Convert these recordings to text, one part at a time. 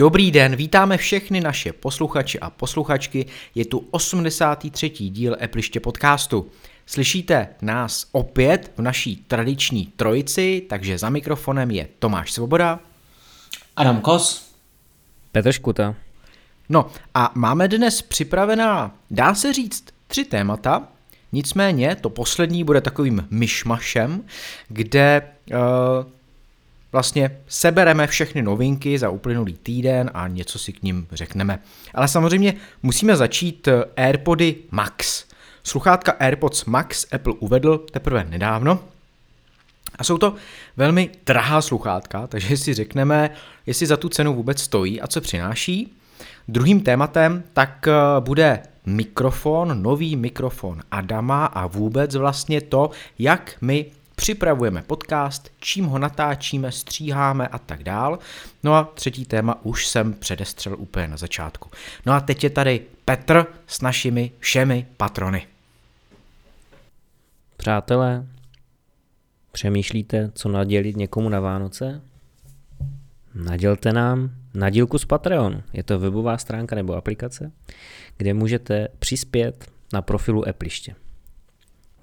Dobrý den, vítáme všechny naše posluchače a posluchačky. Je tu 83. díl Epliště podcastu. Slyšíte nás opět v naší tradiční trojici, takže za mikrofonem je Tomáš Svoboda. Adam Kos. Petr Škuta. No a máme dnes připravená, dá se říct, tři témata. Nicméně to poslední bude takovým myšmašem, kde uh, vlastně sebereme všechny novinky za uplynulý týden a něco si k ním řekneme. Ale samozřejmě musíme začít eh, AirPody Max. Sluchátka AirPods Max Apple uvedl teprve nedávno. A jsou to velmi drahá sluchátka, takže si řekneme, jestli za tu cenu vůbec stojí a co přináší. Druhým tématem tak eh, bude mikrofon, nový mikrofon Adama a vůbec vlastně to, jak my připravujeme podcast, čím ho natáčíme, stříháme a tak dál. No a třetí téma už jsem předestřel úplně na začátku. No a teď je tady Petr s našimi všemi patrony. Přátelé, přemýšlíte, co nadělit někomu na Vánoce? Nadělte nám nadílku z Patreonu. Je to webová stránka nebo aplikace, kde můžete přispět na profilu Epliště.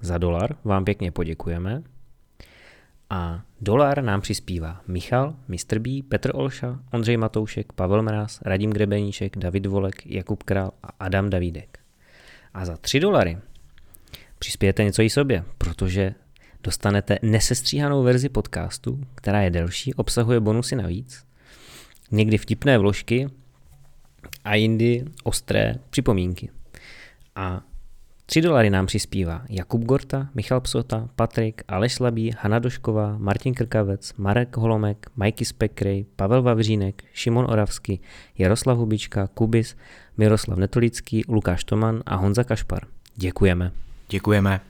Za dolar vám pěkně poděkujeme a dolar nám přispívá Michal, Mr. B, Petr Olša, Ondřej Matoušek, Pavel Mráz, Radim Grebeníček, David Volek, Jakub Král a Adam Davidek. A za 3 dolary přispějete něco i sobě, protože dostanete nesestříhanou verzi podcastu, která je delší, obsahuje bonusy navíc, někdy vtipné vložky a jindy ostré připomínky. A 3 dolary nám přispívá Jakub Gorta, Michal Psota, Patrik, Aleš Slabý, Hanna Došková, Martin Krkavec, Marek Holomek, Majky Spekrej, Pavel Vavřínek, Šimon Oravsky, Jaroslav Hubička, Kubis, Miroslav Netolický, Lukáš Toman a Honza Kašpar. Děkujeme. Děkujeme.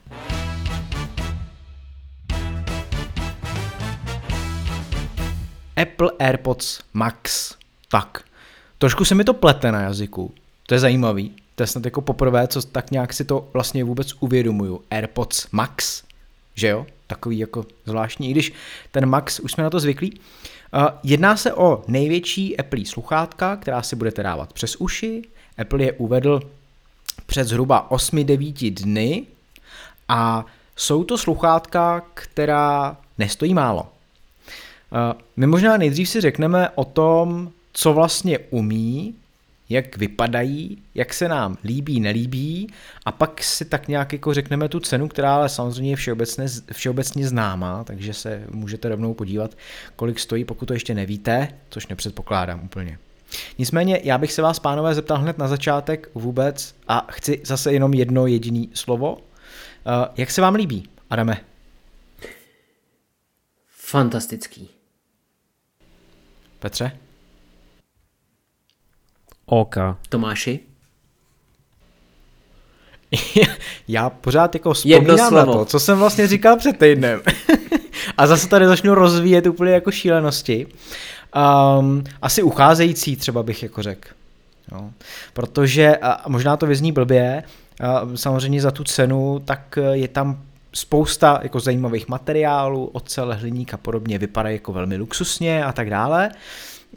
Apple AirPods Max. Tak, trošku se mi to plete na jazyku. To je zajímavý. To je snad jako poprvé, co tak nějak si to vlastně vůbec uvědomuju. AirPods Max, že jo? Takový jako zvláštní, i když ten Max, už jsme na to zvyklí. Uh, jedná se o největší Apple sluchátka, která si budete dávat přes uši. Apple je uvedl před zhruba 8-9 dny a jsou to sluchátka, která nestojí málo. Uh, my možná nejdřív si řekneme o tom, co vlastně umí jak vypadají, jak se nám líbí, nelíbí a pak si tak nějak jako řekneme tu cenu, která ale samozřejmě je všeobecně, všeobecně známá, takže se můžete rovnou podívat, kolik stojí, pokud to ještě nevíte, což nepředpokládám úplně. Nicméně já bych se vás, pánové, zeptal hned na začátek vůbec a chci zase jenom jedno jediné slovo. Uh, jak se vám líbí, Adame? Fantastický. Petře? OK. Tomáši? Já pořád jako vzpomínám na to, co jsem vlastně říkal před týdnem. a zase tady začnu rozvíjet úplně jako šílenosti. Um, asi ucházející třeba bych jako řekl. Jo. Protože, a možná to vyzní blbě, a samozřejmě za tu cenu, tak je tam spousta jako zajímavých materiálů, ocel, hliník a podobně, vypadají jako velmi luxusně a tak dále.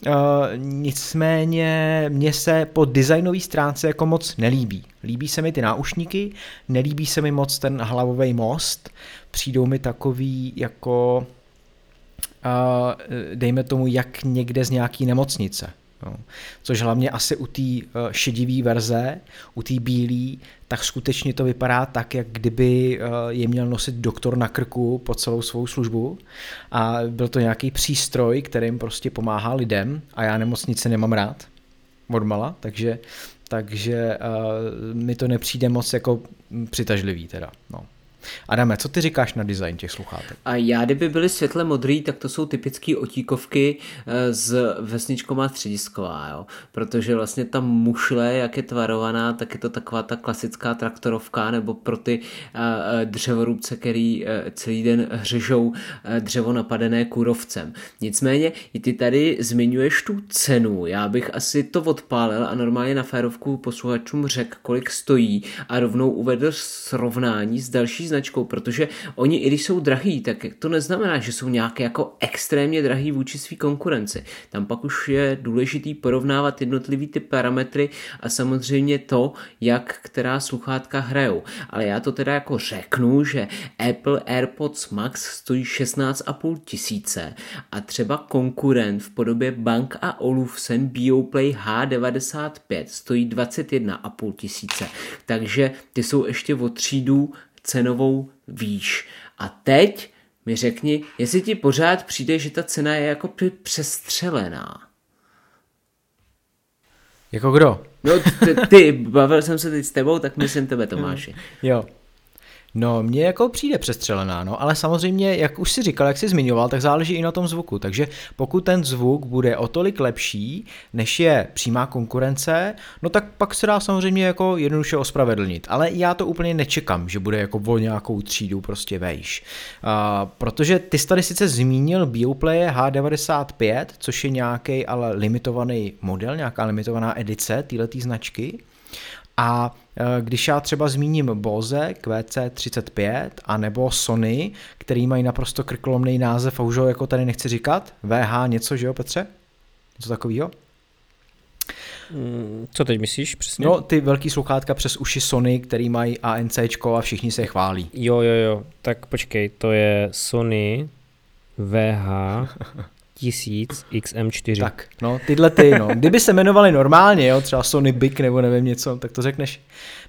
Uh, nicméně mně se po designové stránce jako moc nelíbí. Líbí se mi ty náušníky, nelíbí se mi moc ten hlavový most, přijdou mi takový jako uh, dejme tomu jak někde z nějaký nemocnice. No. Což hlavně asi u té uh, šedivé verze, u té bílé, tak skutečně to vypadá tak, jak kdyby uh, je měl nosit doktor na krku po celou svou službu a byl to nějaký přístroj, kterým prostě pomáhá lidem a já nemocnice nemám rád odmala, takže, takže uh, mi to nepřijde moc jako přitažlivý teda. No. Adame, co ty říkáš na design těch sluchátek? A já, kdyby byly světle modrý, tak to jsou typické otíkovky z eh, vesničková středisková, jo? protože vlastně ta mušle, jak je tvarovaná, tak je to taková ta klasická traktorovka, nebo pro ty eh, eh, dřevorubce, který celý den hřežou dřevo napadené kůrovcem. Nicméně, i ty tady zmiňuješ tu cenu, já bych asi to odpálil a normálně na férovku posluchačům řekl, kolik stojí a rovnou uvedl srovnání s další značkou, protože oni, i když jsou drahý, tak to neznamená, že jsou nějaké jako extrémně drahý vůči své konkurenci. Tam pak už je důležitý porovnávat jednotlivý ty parametry a samozřejmě to, jak která sluchátka hrajou. Ale já to teda jako řeknu, že Apple AirPods Max stojí 16,5 tisíce a třeba konkurent v podobě Bank a Olufsen BioPlay H95 stojí 21,5 tisíce. Takže ty jsou ještě o třídu cenovou výš. A teď mi řekni, jestli ti pořád přijde, že ta cena je jako přestřelená. Jako kdo? No ty, ty, bavil jsem se teď s tebou, tak myslím tebe Tomáši. Jo, No, mně jako přijde přestřelená, no, ale samozřejmě, jak už si říkal, jak jsi zmiňoval, tak záleží i na tom zvuku. Takže pokud ten zvuk bude o tolik lepší, než je přímá konkurence, no tak pak se dá samozřejmě jako jednoduše ospravedlnit. Ale já to úplně nečekám, že bude jako o nějakou třídu prostě vejš. Uh, protože ty jsi tady sice zmínil Bioplay H95, což je nějaký ale limitovaný model, nějaká limitovaná edice této značky. A e, když já třeba zmíním Bose QC35 a nebo Sony, který mají naprosto krkolomný název a už ho jako tady nechci říkat, VH něco, že jo Petře? Něco takového? Mm, co teď myslíš přesně? No, ty velký sluchátka přes uši Sony, který mají ANC a všichni se je chválí. Jo, jo, jo, tak počkej, to je Sony VH 1000 XM4. Tak, no, tyhle ty, no. Kdyby se jmenovali normálně, jo, třeba Sony Big nebo nevím něco, tak to řekneš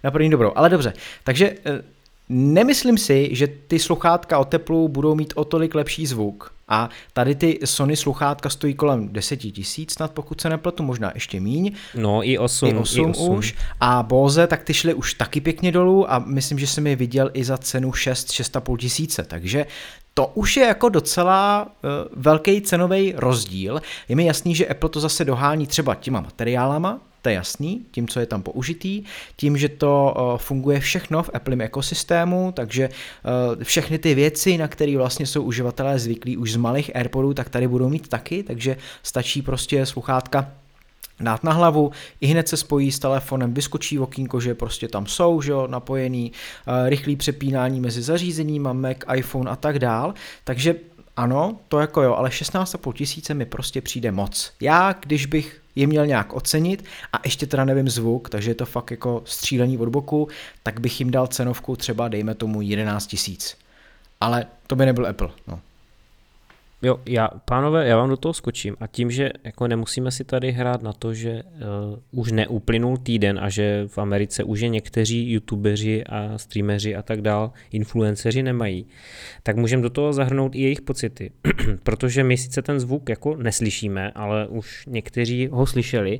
na první dobrou. Ale dobře, takže eh, nemyslím si, že ty sluchátka o teplu budou mít o tolik lepší zvuk. A tady ty Sony sluchátka stojí kolem 10 tisíc, snad pokud se nepletu, možná ještě míň. No i 8, i 8, i 8 už. A Bose, tak ty šly už taky pěkně dolů a myslím, že jsem je viděl i za cenu 6, 6,5 tisíce. Takže to už je jako docela uh, velký cenový rozdíl. Je mi jasný, že Apple to zase dohání třeba těma materiálama, to je jasný, tím, co je tam použitý, tím, že to uh, funguje všechno v Apple ekosystému, takže uh, všechny ty věci, na které vlastně jsou uživatelé zvyklí už z malých AirPodů, tak tady budou mít taky, takže stačí prostě sluchátka dát na hlavu, i hned se spojí s telefonem, vyskočí okýnko, že prostě tam jsou, že jo, napojený, uh, rychlý přepínání mezi zařízeníma, Mac, iPhone a tak dál, takže ano, to jako jo, ale 16,5 tisíce mi prostě přijde moc. Já, když bych je měl nějak ocenit a ještě teda nevím zvuk, takže je to fakt jako střílení od boku, tak bych jim dal cenovku třeba dejme tomu 11 tisíc. Ale to by nebyl Apple, no. Jo, já, pánové, já vám do toho skočím. A tím, že jako nemusíme si tady hrát na to, že uh, už neuplynul týden a že v Americe už je někteří youtubeři a streameři a tak dál, influenceři nemají, tak můžeme do toho zahrnout i jejich pocity, protože my sice ten zvuk jako neslyšíme, ale už někteří ho slyšeli.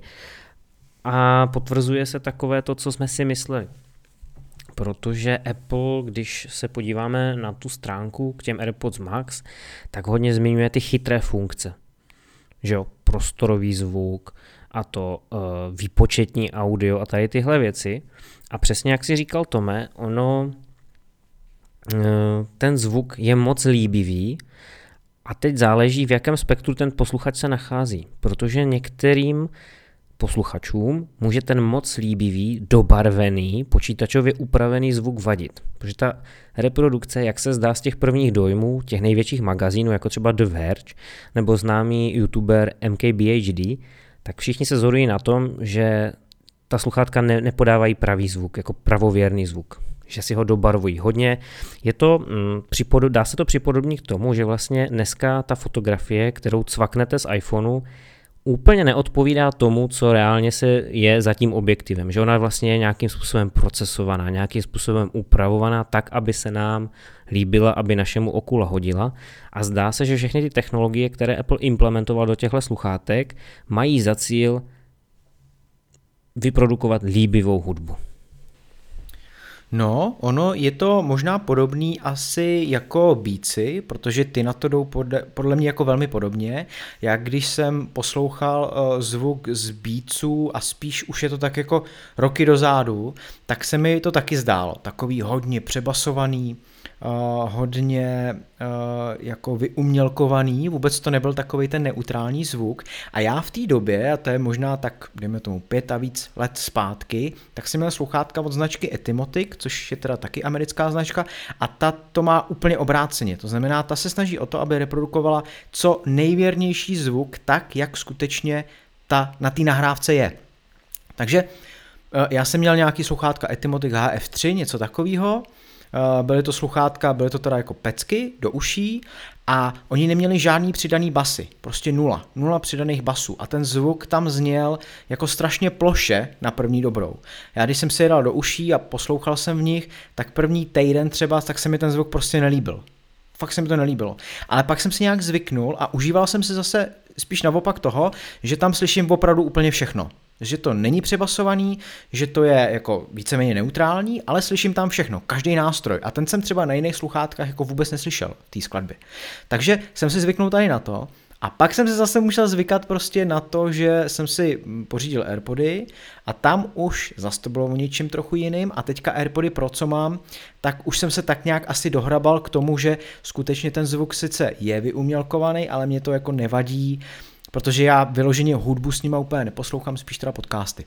A potvrzuje se takové to, co jsme si mysleli protože Apple, když se podíváme na tu stránku k těm AirPods Max, tak hodně zmiňuje ty chytré funkce. Že jo, prostorový zvuk a to uh, výpočetní audio a tady tyhle věci. A přesně jak si říkal Tome, ono, uh, ten zvuk je moc líbivý a teď záleží, v jakém spektru ten posluchač se nachází, protože některým posluchačům může ten moc líbivý, dobarvený, počítačově upravený zvuk vadit. Protože ta reprodukce, jak se zdá z těch prvních dojmů, těch největších magazínů, jako třeba The Verge, nebo známý youtuber MKBHD, tak všichni se zhodují na tom, že ta sluchátka ne, nepodávají pravý zvuk, jako pravověrný zvuk že si ho dobarvují hodně. Je to, mm, dá se to připodobnit k tomu, že vlastně dneska ta fotografie, kterou cvaknete z iPhoneu, úplně neodpovídá tomu, co reálně se je za tím objektivem. Že ona vlastně je nějakým způsobem procesovaná, nějakým způsobem upravovaná tak, aby se nám líbila, aby našemu oku lahodila. A zdá se, že všechny ty technologie, které Apple implementoval do těchto sluchátek, mají za cíl vyprodukovat líbivou hudbu. No, ono je to možná podobný asi jako bíci, protože ty na to jdou podle, podle mě jako velmi podobně. Já když jsem poslouchal uh, zvuk z bíců a spíš už je to tak jako roky dozadu, tak se mi to taky zdálo. Takový hodně přebasovaný, uh, hodně jako vyumělkovaný, vůbec to nebyl takový ten neutrální zvuk. A já v té době, a to je možná tak, dejme tomu pět a víc let zpátky, tak jsem měl sluchátka od značky Etymotic, což je teda taky americká značka, a ta to má úplně obráceně. To znamená, ta se snaží o to, aby reprodukovala co nejvěrnější zvuk tak, jak skutečně ta na té nahrávce je. Takže eh, já jsem měl nějaký sluchátka Etymotic HF3, něco takového, byly to sluchátka, byly to teda jako pecky do uší a oni neměli žádný přidaný basy, prostě nula, nula přidaných basů a ten zvuk tam zněl jako strašně ploše na první dobrou. Já když jsem si je dal do uší a poslouchal jsem v nich, tak první týden třeba, tak se mi ten zvuk prostě nelíbil. Fakt se mi to nelíbilo. Ale pak jsem si nějak zvyknul a užíval jsem si zase spíš naopak toho, že tam slyším opravdu úplně všechno že to není přebasovaný, že to je jako víceméně neutrální, ale slyším tam všechno, každý nástroj. A ten jsem třeba na jiných sluchátkách jako vůbec neslyšel v té skladbě. Takže jsem si zvyknul tady na to, a pak jsem se zase musel zvykat prostě na to, že jsem si pořídil Airpody a tam už zase to bylo o něčím trochu jiným a teďka Airpody Pro, co mám, tak už jsem se tak nějak asi dohrabal k tomu, že skutečně ten zvuk sice je vyumělkovaný, ale mě to jako nevadí, protože já vyloženě hudbu s nima úplně neposlouchám, spíš teda podcasty.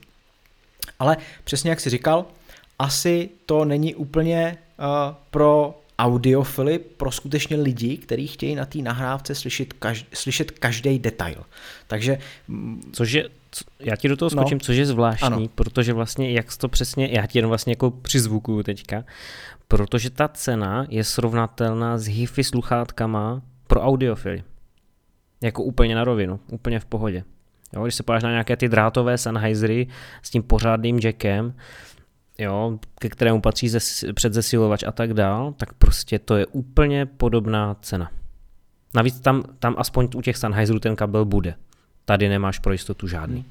Ale přesně jak si říkal, asi to není úplně uh, pro audiofily, pro skutečně lidi, kteří chtějí na té nahrávce slyšet, každ- slyšet každý detail. Takže... Mm, což je, já ti do toho no. skočím, no, což je zvláštní, ano. protože vlastně, jak to přesně, já ti jenom vlastně jako přizvukuju teďka, protože ta cena je srovnatelná s HIFI sluchátkama pro audiofily. Jako úplně na rovinu, úplně v pohodě. Jo, když se podíváš na nějaké ty drátové Sennheisery s tím pořádným jackem, jo, ke kterému patří zes, předzesilovač a tak dál, tak prostě to je úplně podobná cena. Navíc tam, tam aspoň u těch Sennheiserů ten kabel bude. Tady nemáš pro jistotu žádný.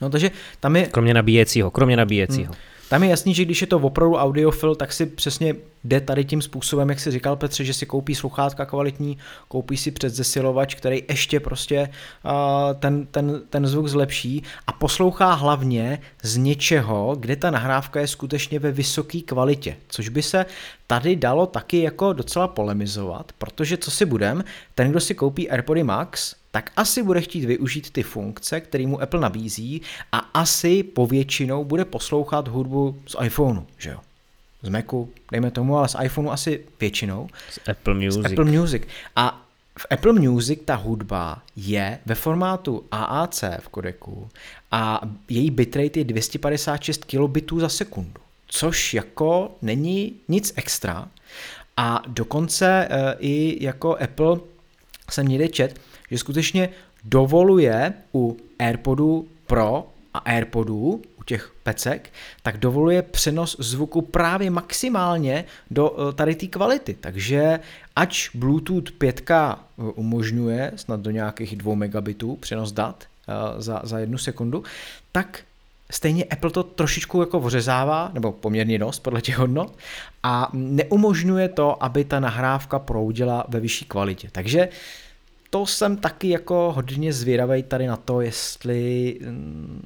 No takže tam je... Kromě nabíjecího, kromě nabíjecího. Hmm. Tam je jasný, že když je to opravdu audiofil, tak si přesně jde tady tím způsobem, jak si říkal Petře, že si koupí sluchátka kvalitní, koupí si předzesilovač, který ještě prostě uh, ten, ten, ten zvuk zlepší a poslouchá hlavně z něčeho, kde ta nahrávka je skutečně ve vysoké kvalitě, což by se tady dalo taky jako docela polemizovat, protože co si budem, ten, kdo si koupí AirPody Max, tak asi bude chtít využít ty funkce, které mu Apple nabízí a asi povětšinou bude poslouchat hudbu z iPhoneu, že jo? Z Macu, dejme tomu, ale z iPhoneu asi většinou. Z Apple Music. Z Apple Music. A v Apple Music ta hudba je ve formátu AAC v kodeku a její bitrate je 256 kilobitů za sekundu, což jako není nic extra. A dokonce e, i jako Apple jsem někde čet, že skutečně dovoluje u AirPodu Pro a AirPodů, u těch pecek, tak dovoluje přenos zvuku právě maximálně do eh, tady té kvality. Takže ač Bluetooth 5 eh, umožňuje snad do nějakých 2 megabitů přenos dat eh, za, za jednu sekundu, tak stejně Apple to trošičku jako vřezává, nebo poměrně dost podle těch hodnot, a neumožňuje to, aby ta nahrávka proudila ve vyšší kvalitě. Takže to jsem taky jako hodně zvědavý tady na to, jestli mm,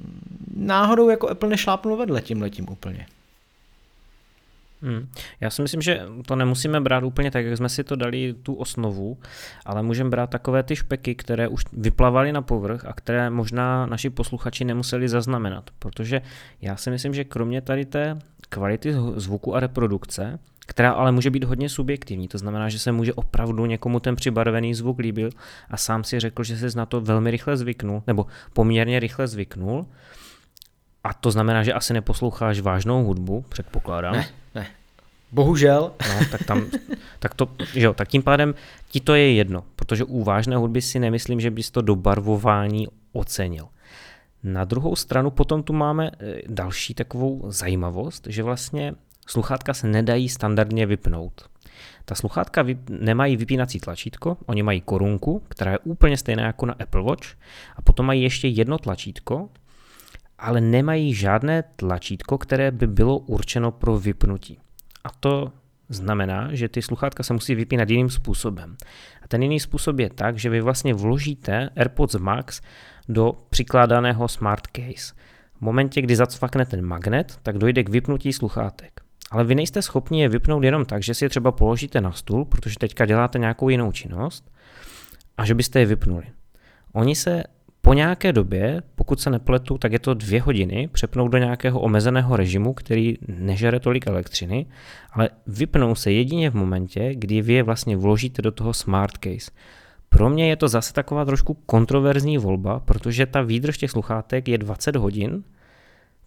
náhodou jako Apple nešlápnul vedle tím letím úplně. Hmm. Já si myslím, že to nemusíme brát úplně tak, jak jsme si to dali tu osnovu, ale můžeme brát takové ty špeky, které už vyplavaly na povrch a které možná naši posluchači nemuseli zaznamenat, protože já si myslím, že kromě tady té kvality zvuku a reprodukce, která ale může být hodně subjektivní. To znamená, že se může opravdu někomu ten přibarvený zvuk líbil a sám si řekl, že se na to velmi rychle zvyknul, nebo poměrně rychle zvyknul. A to znamená, že asi neposloucháš vážnou hudbu, předpokládám. Ne, ne. Bohužel. No, tak, tam, tak, to, že jo, tak tím pádem ti to je jedno, protože u vážné hudby si nemyslím, že bys to dobarvování ocenil. Na druhou stranu potom tu máme eh, další takovou zajímavost, že vlastně Sluchátka se nedají standardně vypnout. Ta sluchátka vyp- nemají vypínací tlačítko, oni mají korunku, která je úplně stejná jako na Apple Watch a potom mají ještě jedno tlačítko, ale nemají žádné tlačítko, které by bylo určeno pro vypnutí. A to znamená, že ty sluchátka se musí vypínat jiným způsobem. A ten jiný způsob je tak, že vy vlastně vložíte AirPods Max do přikládaného smart case. V momentě, kdy zacvakne ten magnet, tak dojde k vypnutí sluchátek. Ale vy nejste schopni je vypnout jenom tak, že si je třeba položíte na stůl, protože teďka děláte nějakou jinou činnost a že byste je vypnuli. Oni se po nějaké době, pokud se nepletu, tak je to dvě hodiny, přepnou do nějakého omezeného režimu, který nežere tolik elektřiny, ale vypnou se jedině v momentě, kdy vy je vlastně vložíte do toho smart case. Pro mě je to zase taková trošku kontroverzní volba, protože ta výdrž těch sluchátek je 20 hodin,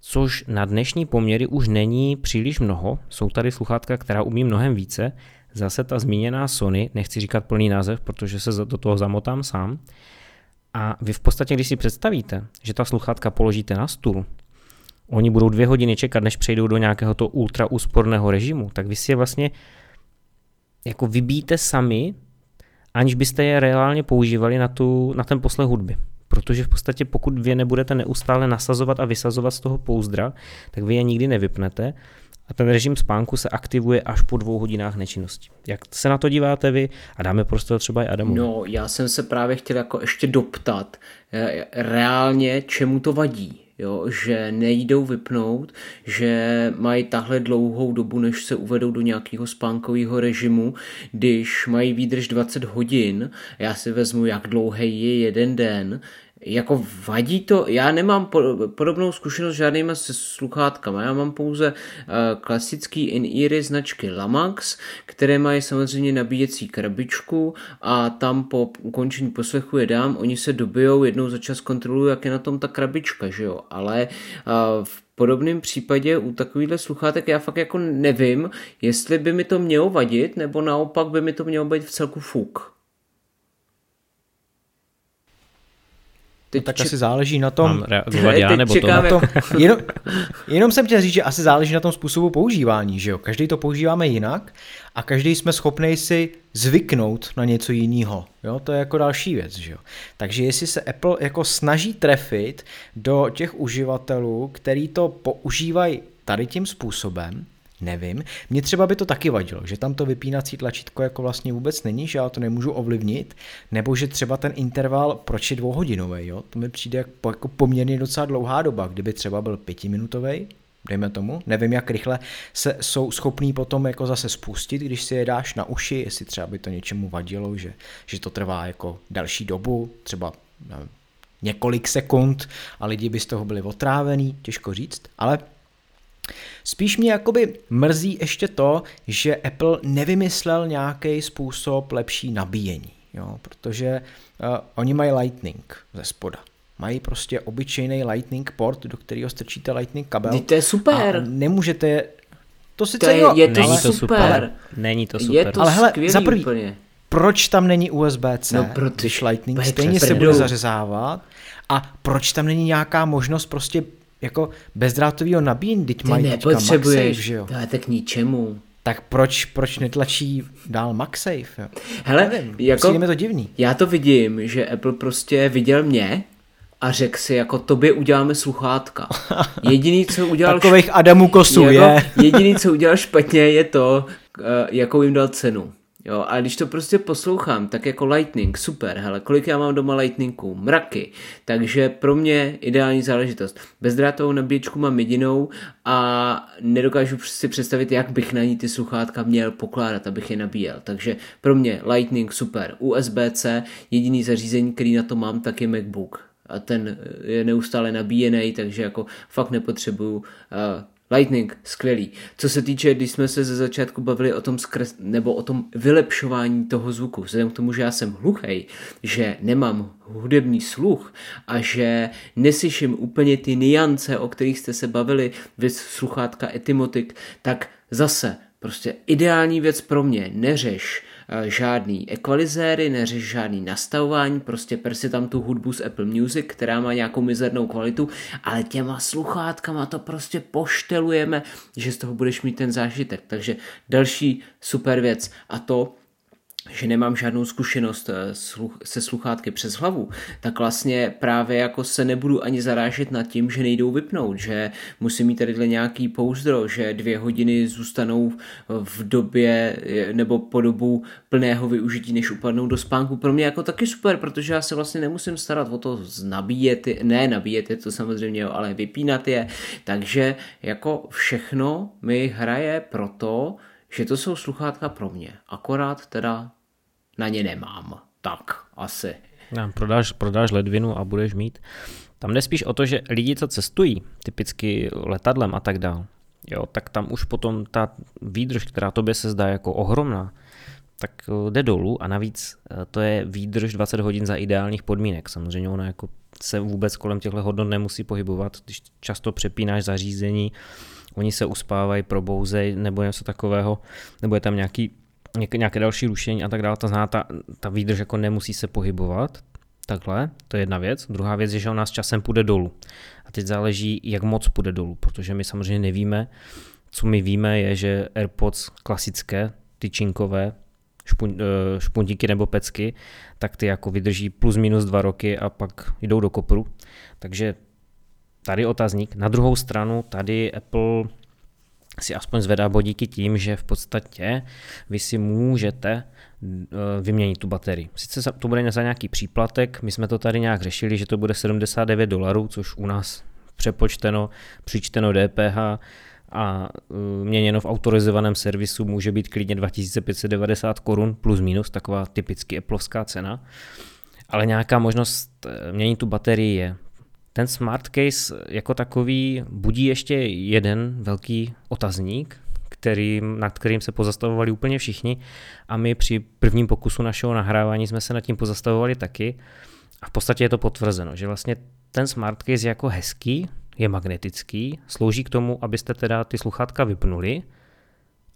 což na dnešní poměry už není příliš mnoho. Jsou tady sluchátka, která umí mnohem více. Zase ta zmíněná Sony, nechci říkat plný název, protože se do toho zamotám sám. A vy v podstatě, když si představíte, že ta sluchátka položíte na stůl, oni budou dvě hodiny čekat, než přejdou do nějakého to ultra úsporného režimu, tak vy si je vlastně jako vybíte sami, aniž byste je reálně používali na, tu, na ten poslech hudby. Protože v podstatě pokud vy nebudete neustále nasazovat a vysazovat z toho pouzdra, tak vy je nikdy nevypnete a ten režim spánku se aktivuje až po dvou hodinách nečinnosti. Jak se na to díváte vy a dáme prostor třeba i Adamu? No, já jsem se právě chtěl jako ještě doptat eh, reálně, čemu to vadí. Jo, že nejdou vypnout, že mají tahle dlouhou dobu, než se uvedou do nějakého spánkového režimu, když mají výdrž 20 hodin, já si vezmu, jak dlouhý je jeden den, jako vadí to, já nemám podobnou zkušenost žádnýma se sluchátkama, já mám pouze uh, klasický in-eary značky Lamax, které mají samozřejmě nabíjecí krabičku a tam po ukončení poslechu je dám, oni se dobijou, jednou za čas kontrolují, jak je na tom ta krabička, že jo, ale uh, v podobném případě u takovýchhle sluchátek já fakt jako nevím, jestli by mi to mělo vadit, nebo naopak by mi to mělo být v celku fuk. Teď no, tak či... asi záleží na tom... Mám reagovat já nebo to? Na tom jenom, jenom jsem chtěl říct, že asi záleží na tom způsobu používání, že jo? Každý to používáme jinak a každý jsme schopný si zvyknout na něco jiného. Jo? To je jako další věc. Že jo? Takže jestli se Apple jako snaží trefit do těch uživatelů, který to používají tady tím způsobem, Nevím. Mně třeba by to taky vadilo, že tam to vypínací tlačítko jako vlastně vůbec není, že já to nemůžu ovlivnit, nebo že třeba ten interval, proč je dvouhodinový, jo? To mi přijde jako, poměrně docela dlouhá doba, kdyby třeba byl pětiminutový, dejme tomu. Nevím, jak rychle se jsou schopní potom jako zase spustit, když si je dáš na uši, jestli třeba by to něčemu vadilo, že, že to trvá jako další dobu, třeba nevím, několik sekund a lidi by z toho byli otrávený, těžko říct, ale Spíš mě jakoby mrzí ještě to, že Apple nevymyslel nějaký způsob lepší nabíjení, jo, protože uh, oni mají Lightning ze spoda. Mají prostě obyčejný Lightning port, do kterého strčíte Lightning kabel. To je super. A nemůžete... To sice to je, jo, je to ale, super. Ale, není to super. Je to ale hele, za prvý, úplně. proč tam není USB-C, no, proto, když Lightning stejně se bude zařezávat a proč tam není nějaká možnost prostě jako bezdrátového nabíjení, teď mají teďka MagSafe, že jo? To je tak ničemu. Tak proč, proč netlačí dál MagSafe? Jo? Hele, Nevím, jako, je to divný. Já to vidím, že Apple prostě viděl mě a řekl si, jako tobě uděláme sluchátka. Jediný, co udělal... Takových Adamů kosů jako, je. jediný, co udělal špatně, je to, eh, jakou jim dal cenu. Jo, a když to prostě poslouchám, tak jako Lightning, super, hele, kolik já mám doma Lightningů? Mraky. Takže pro mě ideální záležitost. Bezdrátovou nabíječku mám jedinou a nedokážu si představit, jak bych na ní ty sluchátka měl pokládat, abych je nabíjel. Takže pro mě Lightning super. USB-C, jediný zařízení, který na to mám, tak je MacBook. A ten je neustále nabíjený, takže jako fakt nepotřebuju uh, Lightning, skvělý. Co se týče, když jsme se ze začátku bavili o tom skres, nebo o tom vylepšování toho zvuku, vzhledem k tomu, že já jsem hluchej, že nemám hudební sluch a že neslyším úplně ty niance, o kterých jste se bavili, vy sluchátka Etymotik, tak zase prostě ideální věc pro mě, neřeš žádný ekvalizéry, neřeš žádný nastavování, prostě per si tam tu hudbu z Apple Music, která má nějakou mizernou kvalitu, ale těma sluchátkama to prostě poštelujeme, že z toho budeš mít ten zážitek. Takže další super věc a to, že nemám žádnou zkušenost eh, se sluchátky přes hlavu, tak vlastně právě jako se nebudu ani zarážet nad tím, že nejdou vypnout, že musím mít tady nějaký pouzdro, že dvě hodiny zůstanou v době eh, nebo po dobu plného využití, než upadnou do spánku. Pro mě jako taky super, protože já se vlastně nemusím starat o to nabíjet, ne nabíjet je to samozřejmě, ale vypínat je. Takže jako všechno mi hraje proto, že to jsou sluchátka pro mě. Akorát teda na ně nemám. Tak, asi. No, prodáš, prodáš ledvinu a budeš mít. Tam jde spíš o to, že lidi, co cestují, typicky letadlem a tak dál, jo, tak tam už potom ta výdrž, která tobě se zdá jako ohromná, tak eh, jde dolů a navíc eh, to je výdrž 20 hodin za ideálních podmínek. Samozřejmě ona jako se vůbec kolem těchto hodnot nemusí pohybovat, když často přepínáš zařízení, oni se uspávají, probouzej nebo něco takového, nebo je tam nějaký nějaké další rušení a tak dále, znamená, ta, ta výdrž jako nemusí se pohybovat, takhle, to je jedna věc. Druhá věc je, že ona s časem půjde dolů. A teď záleží, jak moc půjde dolů, protože my samozřejmě nevíme, co my víme je, že AirPods klasické, ty činkové, špun, eh, špuntíky nebo pecky, tak ty jako vydrží plus minus dva roky a pak jdou do kopru. Takže tady otazník. Na druhou stranu tady Apple si aspoň zvedá bodíky tím, že v podstatě vy si můžete eh, vyměnit tu baterii. Sice to bude za nějaký příplatek, my jsme to tady nějak řešili, že to bude 79 dolarů, což u nás přepočteno, přičteno DPH a eh, měněno v autorizovaném servisu může být klidně 2590 korun plus minus, taková typicky Appleovská cena. Ale nějaká možnost eh, měnit tu baterii je. Ten smart case jako takový budí ještě jeden velký otazník, který, nad kterým se pozastavovali úplně všichni a my při prvním pokusu našeho nahrávání jsme se nad tím pozastavovali taky a v podstatě je to potvrzeno, že vlastně ten smart case je jako hezký, je magnetický, slouží k tomu, abyste teda ty sluchátka vypnuli,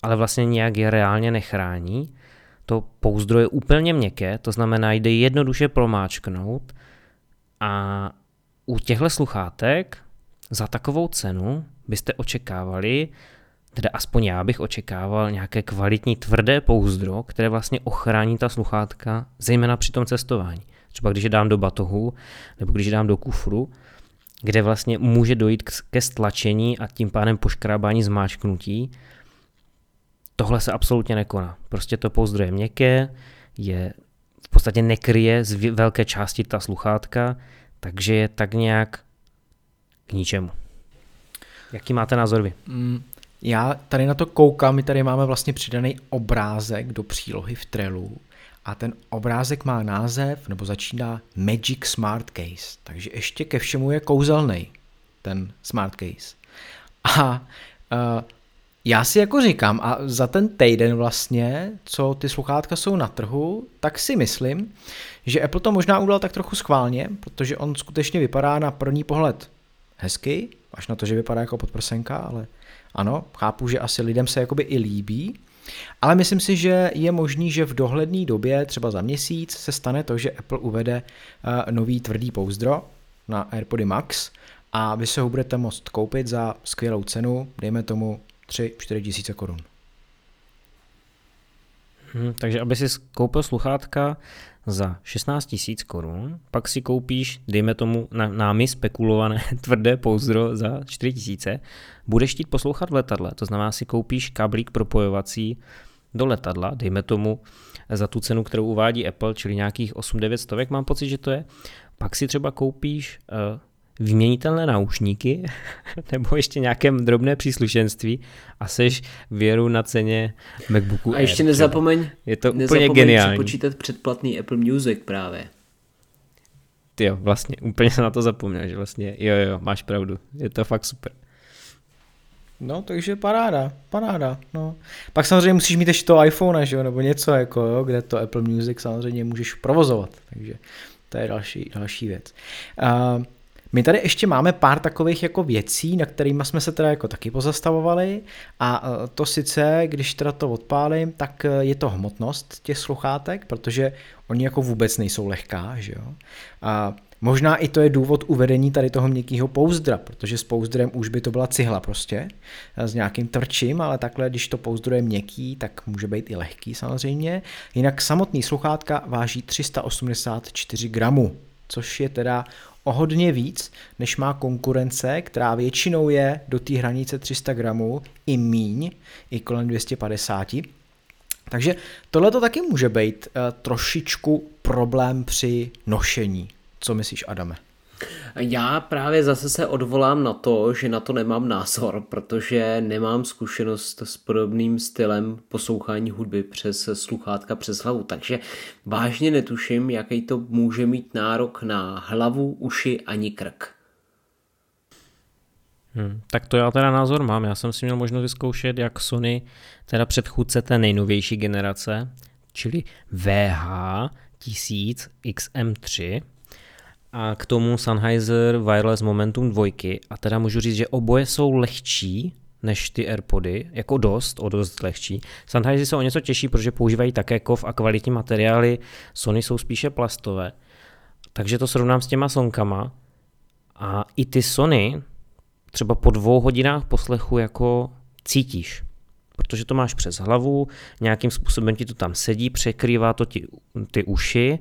ale vlastně nějak je reálně nechrání. To pouzdro je úplně měkké, to znamená, jde jednoduše promáčknout a u těchto sluchátek za takovou cenu byste očekávali, teda aspoň já bych očekával nějaké kvalitní tvrdé pouzdro, které vlastně ochrání ta sluchátka, zejména při tom cestování. Třeba když je dám do batohu, nebo když je dám do kufru, kde vlastně může dojít ke stlačení a tím pádem poškrábání zmáčknutí. Tohle se absolutně nekoná. Prostě to pouzdro je měkké, je v podstatě nekryje z velké části ta sluchátka, takže je tak nějak k ničemu. Jaký máte názor vy? Mm, já tady na to koukám, my tady máme vlastně přidaný obrázek do přílohy v Trelu a ten obrázek má název, nebo začíná Magic Smart Case, takže ještě ke všemu je kouzelný ten Smart Case. A uh, já si jako říkám, a za ten týden vlastně, co ty sluchátka jsou na trhu, tak si myslím, že Apple to možná udělal tak trochu schválně, protože on skutečně vypadá na první pohled hezky, až na to, že vypadá jako podprsenka, ale ano, chápu, že asi lidem se jakoby i líbí, ale myslím si, že je možný, že v dohledné době, třeba za měsíc, se stane to, že Apple uvede uh, nový tvrdý pouzdro na AirPody Max a vy se ho budete moct koupit za skvělou cenu, dejme tomu 3-4 tisíce korun. Hmm, takže aby si koupil sluchátka za 16 tisíc korun, pak si koupíš, dejme tomu na, námi spekulované tvrdé pouzdro za 4 tisíce, budeš chtít poslouchat v letadle, to znamená si koupíš kablík propojovací do letadla, dejme tomu za tu cenu, kterou uvádí Apple, čili nějakých 8-9 stovek, mám pocit, že to je, pak si třeba koupíš uh, vyměnitelné náušníky nebo ještě nějaké drobné příslušenství a seš věru na ceně MacBooku A ještě Air, nezapomeň, je to úplně geniální. počítat předplatný Apple Music právě. Ty jo, vlastně úplně jsem na to zapomněl, že vlastně jo, jo, máš pravdu, je to fakt super. No, takže paráda, paráda, no. Pak samozřejmě musíš mít ještě to iPhone, že jo, nebo něco jako, jo, kde to Apple Music samozřejmě můžeš provozovat, takže to je další, další věc. Uh, my tady ještě máme pár takových jako věcí, na kterými jsme se teda jako taky pozastavovali a e, to sice, když teda to odpálím, tak e, je to hmotnost těch sluchátek, protože oni jako vůbec nejsou lehká, že jo. A Možná i to je důvod uvedení tady toho měkkého pouzdra, protože s pouzdrem už by to byla cihla prostě, s nějakým tvrdším, ale takhle, když to pouzdro je měkký, tak může být i lehký samozřejmě. Jinak samotný sluchátka váží 384 gramů, což je teda o hodně víc, než má konkurence, která většinou je do té hranice 300 gramů i míň, i kolem 250. Takže tohle to taky může být uh, trošičku problém při nošení. Co myslíš, Adame? Já právě zase se odvolám na to, že na to nemám názor, protože nemám zkušenost s podobným stylem poslouchání hudby přes sluchátka přes hlavu, takže vážně netuším, jaký to může mít nárok na hlavu, uši ani krk. Hmm, tak to já teda názor mám. Já jsem si měl možnost vyzkoušet, jak Sony, teda předchůdce té nejnovější generace, čili VH 1000 XM3, a k tomu Sennheiser Wireless Momentum 2 a teda můžu říct, že oboje jsou lehčí než ty AirPody, jako dost, o dost lehčí. Sennheiser jsou o něco těžší, protože používají také kov a kvalitní materiály, Sony jsou spíše plastové. Takže to srovnám s těma sonkama a i ty Sony třeba po dvou hodinách poslechu jako cítíš, protože to máš přes hlavu, nějakým způsobem ti to tam sedí, překrývá to ti, ty uši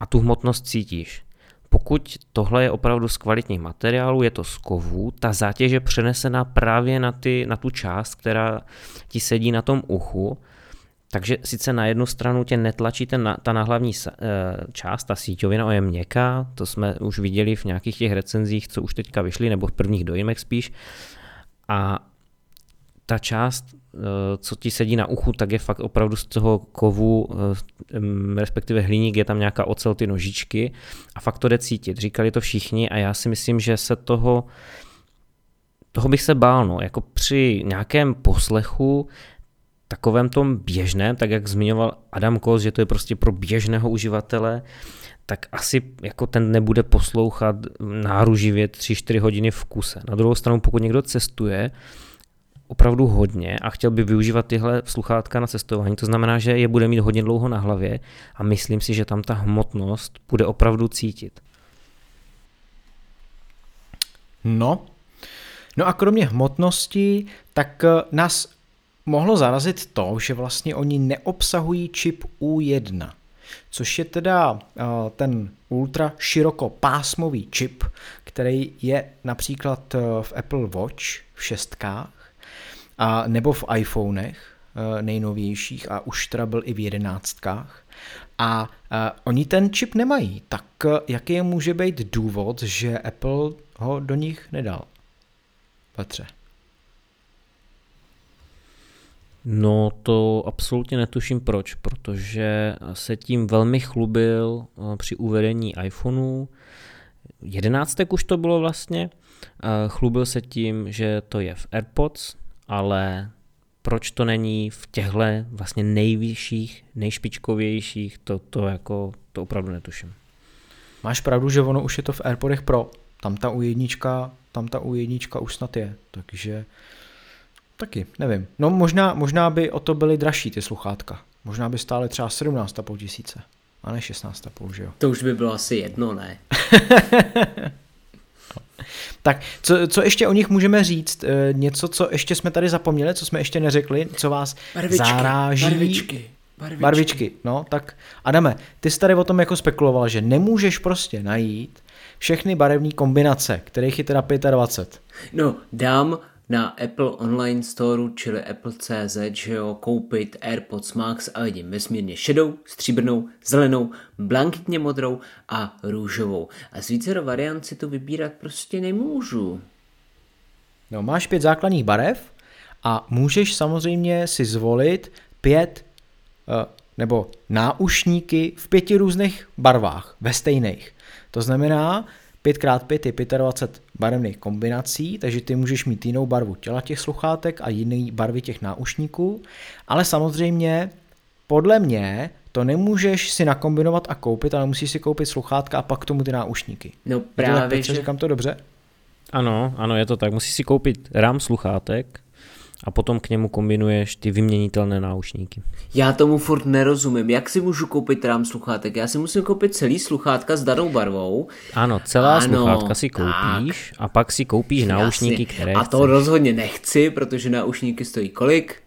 a tu hmotnost cítíš. Pokud tohle je opravdu z kvalitních materiálů, je to z kovů, ta zátěž je přenesena právě na, ty, na tu část, která ti sedí na tom uchu, takže sice na jednu stranu tě netlačí ten, ta náhlavní eh, část, ta síťovina je měkká, to jsme už viděli v nějakých těch recenzích, co už teďka vyšly, nebo v prvních dojmech spíš. A ta část, co ti sedí na uchu, tak je fakt opravdu z toho kovu, eh, respektive hliník, je tam nějaká ocel, ty nožičky a fakt to jde cítit. Říkali to všichni a já si myslím, že se toho, toho bych se bál, no. jako při nějakém poslechu takovém tom běžném, tak jak zmiňoval Adam Kos, že to je prostě pro běžného uživatele, tak asi jako ten nebude poslouchat náruživě 3-4 hodiny v kuse. Na druhou stranu, pokud někdo cestuje, opravdu hodně a chtěl by využívat tyhle sluchátka na cestování, to znamená, že je bude mít hodně dlouho na hlavě a myslím si, že tam ta hmotnost bude opravdu cítit. No, no a kromě hmotnosti, tak eh, nás mohlo zarazit to, že vlastně oni neobsahují čip U1, což je teda uh, ten ultra širokopásmový čip, který je například uh, v Apple Watch v šestkách a nebo v iPhonech uh, nejnovějších a už teda byl i v jedenáctkách. A uh, oni ten čip nemají, tak uh, jaký může být důvod, že Apple ho do nich nedal? Petře. No to absolutně netuším proč, protože se tím velmi chlubil eh, při uvedení iPhoneu. 11 už to bylo vlastně. Chlubil se tím, že to je v AirPods, ale proč to není v těchto vlastně nejvyšších, nejšpičkovějších, to, to jako, to opravdu netuším. Máš pravdu, že ono už je to v AirPodech Pro. Tam ta U1, tam ta U1 už snad je, takže Taky, nevím. No možná, možná by o to byly dražší ty sluchátka. Možná by stály třeba 17,5 tisíce. A ne 16,5, že jo? To už by bylo asi jedno, ne? tak, co, co ještě o nich můžeme říct? E, něco, co ještě jsme tady zapomněli, co jsme ještě neřekli, co vás barvičky, zaráží? Barvičky. Barvičky. barvičky. No, tak Adame, ty jsi tady o tom jako spekuloval, že nemůžeš prostě najít všechny barevné kombinace, kterých je teda 25. No, dám na Apple Online Store, čili Apple.cz, že jo, koupit AirPods Max a vidím vesmírně šedou, stříbrnou, zelenou, blankitně modrou a růžovou. A z více variant si to vybírat prostě nemůžu. No, máš pět základních barev a můžeš samozřejmě si zvolit pět uh, nebo náušníky v pěti různých barvách, ve stejných. To znamená, 5x5 je 25 barevných kombinací, takže ty můžeš mít jinou barvu těla těch sluchátek a jiný barvy těch náušníků, ale samozřejmě podle mě to nemůžeš si nakombinovat a koupit, ale musíš si koupit sluchátka a pak k tomu ty náušníky. No právě, že... Říkám to dobře? Ano, ano, je to tak. Musíš si koupit rám sluchátek a potom k němu kombinuješ ty vyměnitelné náušníky. Já tomu furt nerozumím. Jak si můžu koupit rám sluchátek? Já si musím koupit celý sluchátka s danou barvou. Ano, celá ano, sluchátka si koupíš tak. a pak si koupíš náušníky, které A to chceš. rozhodně nechci, protože náušníky stojí kolik?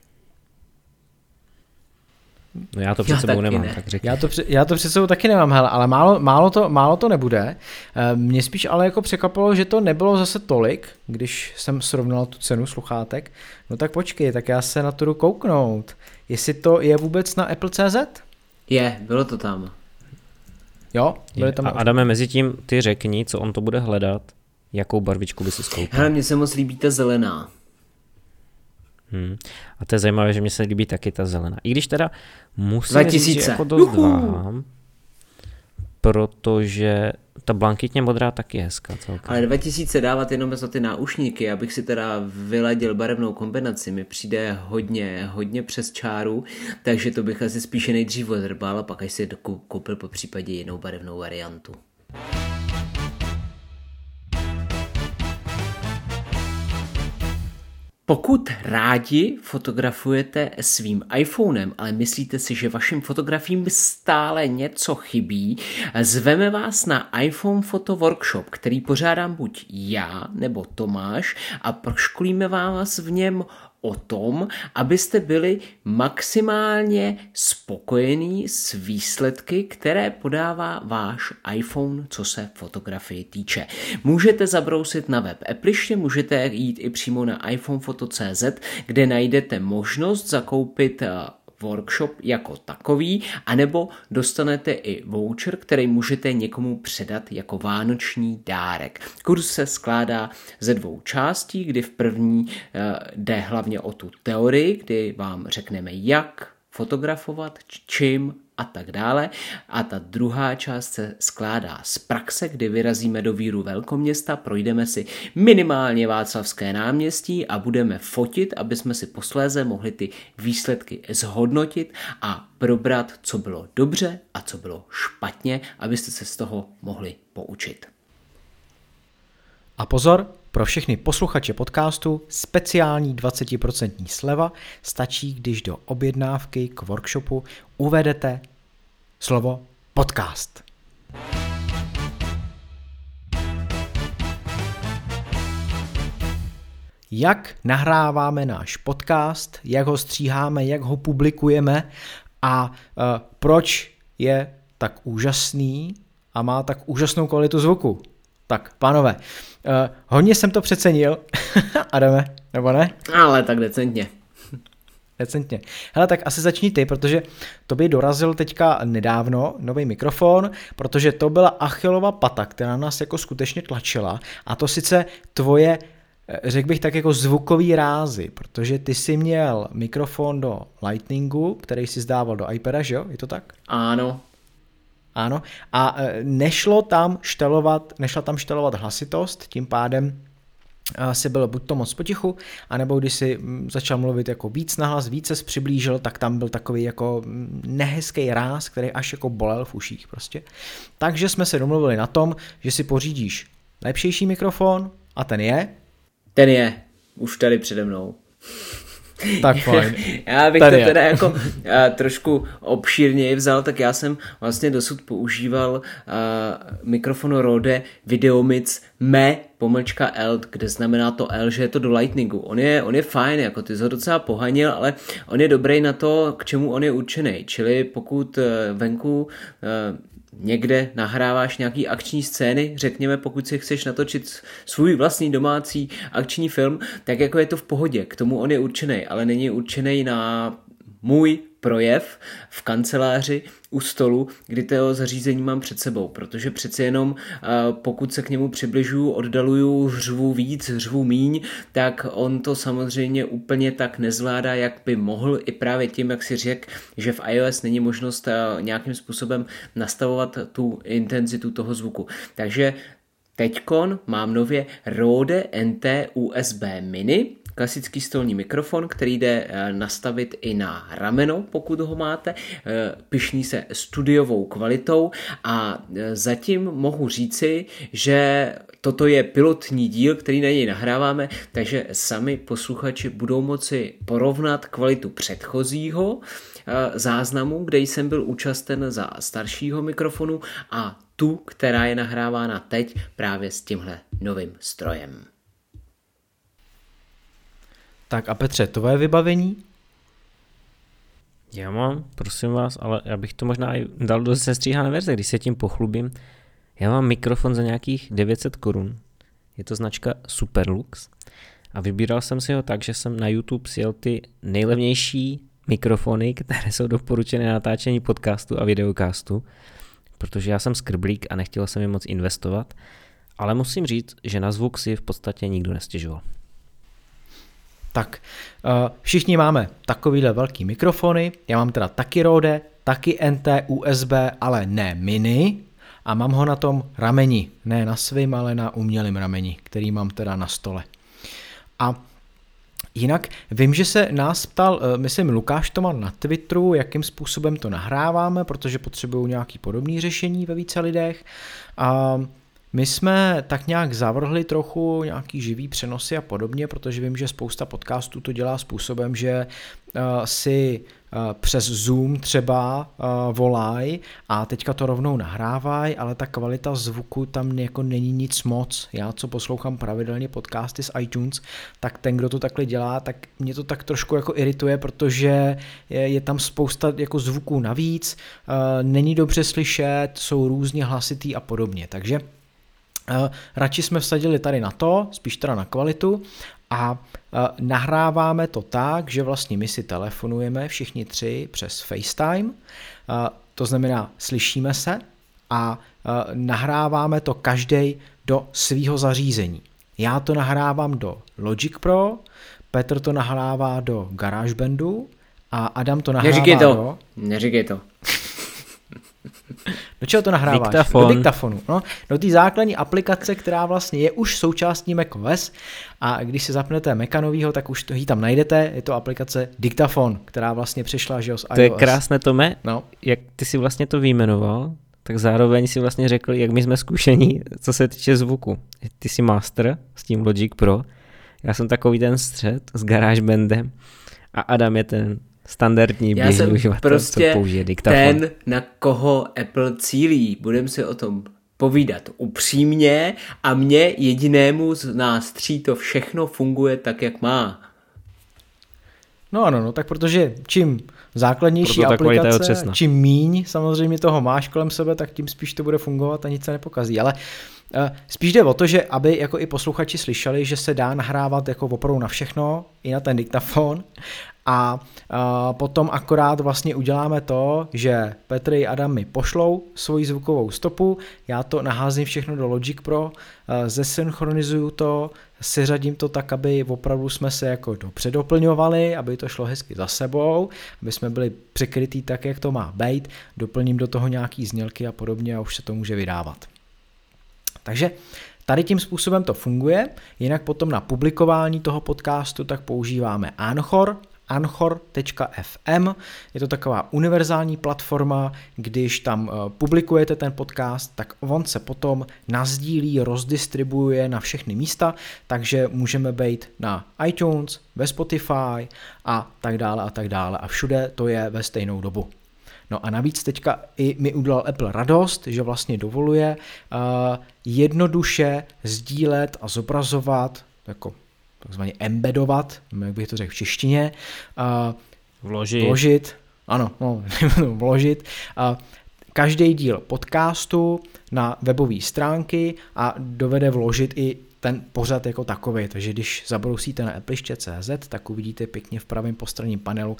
No já to před já sebou nemám, ne. tak řekni. Já to, já to před sebou taky nemám, hele, ale málo, málo, to, málo to nebude. Eh, mě spíš ale jako překvapilo, že to nebylo zase tolik, když jsem srovnal tu cenu sluchátek. No tak počkej, tak já se na to jdu kouknout. Jestli to je vůbec na Apple.cz? Je, bylo to tam. Jo, byly tam. A Adame, mezi tím ty řekni, co on to bude hledat, jakou barvičku by si skoupil. Hele, mně se moc líbí ta zelená. Hmm. A to je zajímavé, že mi se líbí taky ta zelená. I když teda musím 2000. říct, že jako dost váhám, protože ta blankitně modrá taky je hezká celkem. Ale 2000 dávat jenom za ty náušníky, abych si teda vyladil barevnou kombinaci, mi přijde hodně, hodně přes čáru, takže to bych asi spíše nejdřív odrbal a pak až si koupil po případě jinou barevnou variantu. Pokud rádi fotografujete svým iPhonem, ale myslíte si, že vašim fotografiím stále něco chybí, zveme vás na iPhone Photo Workshop, který pořádám buď já nebo Tomáš a proškolíme vás v něm o tom, abyste byli maximálně spokojení s výsledky, které podává váš iPhone, co se fotografii týče. Můžete zabrousit na web Appliště, můžete jít i přímo na iPhonefoto.cz, kde najdete možnost zakoupit eh, workshop jako takový, anebo dostanete i voucher, který můžete někomu předat jako vánoční dárek. Kurs se skládá ze dvou částí, kdy v první eh, jde hlavně o tu teorii, kdy vám řekneme, jak fotografovat, čím a tak dále. A ta druhá část se skládá z praxe, kdy vyrazíme do víru velkoměsta, projdeme si minimálně Václavské náměstí a budeme fotit, aby jsme si posléze mohli ty výsledky zhodnotit a probrat, co bylo dobře a co bylo špatně, abyste se z toho mohli poučit. A pozor, pro všechny posluchače podcastu speciální 20% sleva stačí, když do objednávky k workshopu uvedete slovo podcast. Jak nahráváme náš podcast, jak ho stříháme, jak ho publikujeme a uh, proč je tak úžasný a má tak úžasnou kvalitu zvuku. Tak, pánové, uh, hodně jsem to přecenil. Adame, nebo ne? Ale tak decentně. Decentně. Hele, tak asi začni ty, protože to by dorazil teďka nedávno nový mikrofon, protože to byla Achilova pata, která nás jako skutečně tlačila a to sice tvoje eh, řekl bych tak jako zvukový rázy, protože ty si měl mikrofon do Lightningu, který si zdával do iPada, že jo? Je to tak? Ano. Ano. A e, nešlo tam štelovat, nešla tam štelovat hlasitost, tím pádem e, si byl buď to moc potichu, anebo když si začal mluvit jako víc nahlas, více se přiblížil, tak tam byl takový jako nehezký ráz, který až jako bolel v uších prostě. Takže jsme se domluvili na tom, že si pořídíš lepšejší mikrofon a ten je? Ten je, už tady přede mnou. Tak fajn. já bych Tady to teda je. jako uh, trošku obšírněji vzal, tak já jsem vlastně dosud používal uh, mikrofon Rode Videomix Me pomlčka L, kde znamená to L, že je to do Lightningu. On je, on je fajn, jako ty jsi ho docela pohanil, ale on je dobrý na to, k čemu on je určený. Čili pokud uh, venku někde nahráváš nějaký akční scény, řekněme, pokud si chceš natočit svůj vlastní domácí akční film, tak jako je to v pohodě, k tomu on je určený, ale není určený na můj projev v kanceláři u stolu, kdy to zařízení mám před sebou, protože přeci jenom pokud se k němu přibližuju, oddaluju, hřvu víc, hřvu míň, tak on to samozřejmě úplně tak nezvládá, jak by mohl i právě tím, jak si řekl, že v iOS není možnost nějakým způsobem nastavovat tu intenzitu toho zvuku. Takže Teďkon mám nově Rode NT USB Mini, klasický stolní mikrofon, který jde eh, nastavit i na rameno, pokud ho máte. Eh, pišní se studiovou kvalitou a eh, zatím mohu říci, že toto je pilotní díl, který na něj nahráváme, takže sami posluchači budou moci porovnat kvalitu předchozího záznamu, kde jsem byl účasten za staršího mikrofonu a tu, která je nahrávána teď právě s tímhle novým strojem. Tak a Petře, tvoje vybavení? Já mám, prosím vás, ale já bych to možná i dal do sestříhané verze, když se tím pochlubím. Já mám mikrofon za nějakých 900 korun. Je to značka Superlux. A vybíral jsem si ho tak, že jsem na YouTube sjel ty nejlevnější mikrofony, které jsou doporučené na natáčení podcastu a videocastu, protože já jsem skrblík a nechtěl jsem je moc investovat, ale musím říct, že na zvuk si v podstatě nikdo nestěžoval. Tak, uh, všichni máme takovýhle velký mikrofony, já mám teda taky Rode, taky NT USB, ale ne mini, a mám ho na tom rameni, ne na svým, ale na umělém rameni, který mám teda na stole. A Jinak vím, že se nás ptal, eh, myslím, Lukáš to má na Twitteru, jakým způsobem to nahráváme, protože potřebují nějaký podobný řešení ve více lidech. A my jsme tak nějak zavrhli trochu nějaký živý přenosy a podobně, protože vím, že spousta podcastů to dělá způsobem, že uh, si uh, přes Zoom třeba uh, volají a teďka to rovnou nahrávají, ale ta kvalita zvuku tam jako není nic moc. Já, co poslouchám pravidelně podcasty z iTunes, tak ten, kdo to takhle dělá, tak mě to tak trošku jako irituje, protože je, je tam spousta jako zvuků navíc, není dobře slyšet, jsou různě hlasitý a podobně. Takže Eh, radši jsme vsadili tady na to, spíš teda na kvalitu a eh, nahráváme to tak, že vlastně my si telefonujeme všichni tři přes FaceTime, eh, to znamená slyšíme se a nahráváme to každý do svého zařízení. Já to nahrávám do Logic Pro, Petr to nahrává do GarageBandu a Adam to nahrává Neříkej to. do... Neříkej to. Do čeho to nahráváš? Diktafon. Do diktafonu. No, do té základní aplikace, která vlastně je už součástí macOS a když si zapnete Mechanovýho, tak už to ji tam najdete. Je to aplikace Diktafon, která vlastně přišla že z iOS. To je krásné, Tome. No. Jak ty si vlastně to vyjmenoval, tak zároveň si vlastně řekl, jak my jsme zkušení, co se týče zvuku. Ty jsi master s tím Logic Pro, já jsem takový ten střed s GarageBandem a Adam je ten standardní Já jsem uživatel, prostě co použije diktafon. ten, na koho Apple cílí. Budeme si o tom povídat upřímně a mně jedinému z nás tří to všechno funguje tak, jak má. No ano, no, tak protože čím základnější aplikace, čím míň samozřejmě toho máš kolem sebe, tak tím spíš to bude fungovat a nic se nepokazí. Ale uh, spíš jde o to, že aby jako i posluchači slyšeli, že se dá nahrávat jako opravdu na všechno, i na ten diktafon a a potom akorát vlastně uděláme to, že Petr i Adam mi pošlou svoji zvukovou stopu, já to naházím všechno do Logic Pro, zesynchronizuju to, seřadím to tak, aby opravdu jsme se jako dobře doplňovali, aby to šlo hezky za sebou, aby jsme byli překrytý tak, jak to má být, doplním do toho nějaký znělky a podobně a už se to může vydávat. Takže Tady tím způsobem to funguje, jinak potom na publikování toho podcastu tak používáme Anchor, anchor.fm. Je to taková univerzální platforma, když tam eh, publikujete ten podcast, tak on se potom nazdílí, rozdistribuje na všechny místa, takže můžeme být na iTunes, ve Spotify a tak dále a tak dále a všude to je ve stejnou dobu. No a navíc teďka i mi udělal Apple radost, že vlastně dovoluje uh, jednoduše sdílet a zobrazovat jako takzvaně embedovat, jak bych to řekl v češtině, vložit, vložit ano, no, vložit každý díl podcastu na webové stránky a dovede vložit i ten pořad jako takový. Takže když zabrousíte na appliště.cz, tak uvidíte pěkně v pravém postranním panelu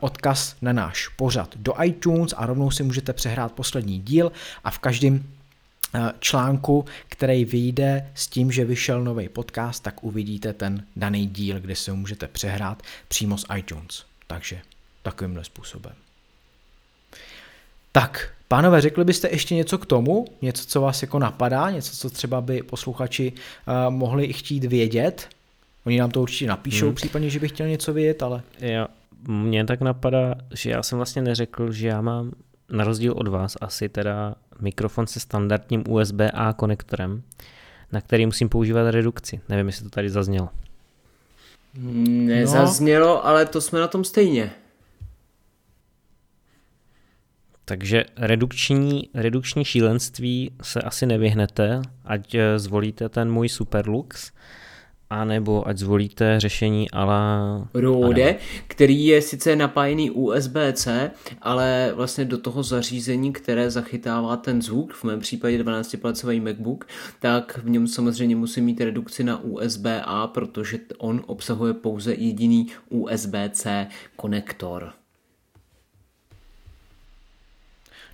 odkaz na náš pořad do iTunes a rovnou si můžete přehrát poslední díl a v každém článku, který vyjde s tím, že vyšel nový podcast, tak uvidíte ten daný díl, kde se ho můžete přehrát přímo z iTunes. Takže takovýmhle způsobem. Tak, pánové, řekli byste ještě něco k tomu? Něco, co vás jako napadá? Něco, co třeba by posluchači uh, mohli chtít vědět? Oni nám to určitě napíšou, hmm. případně, že by chtěl něco vědět, ale... Jo, mně tak napadá, že já jsem vlastně neřekl, že já mám na rozdíl od vás asi teda mikrofon se standardním USB-A konektorem na který musím používat redukci. Nevím, jestli to tady zaznělo. Nezaznělo, no. ale to jsme na tom stejně. Takže redukční, redukční šílenství se asi nevyhnete, ať eh, zvolíte ten můj Superlux, anebo ať zvolíte řešení ala Rode, který je sice napájený USB-C, ale vlastně do toho zařízení, které zachytává ten zvuk, v mém případě 12-palcový MacBook, tak v něm samozřejmě musí mít redukci na USB-A, protože on obsahuje pouze jediný USB-C konektor.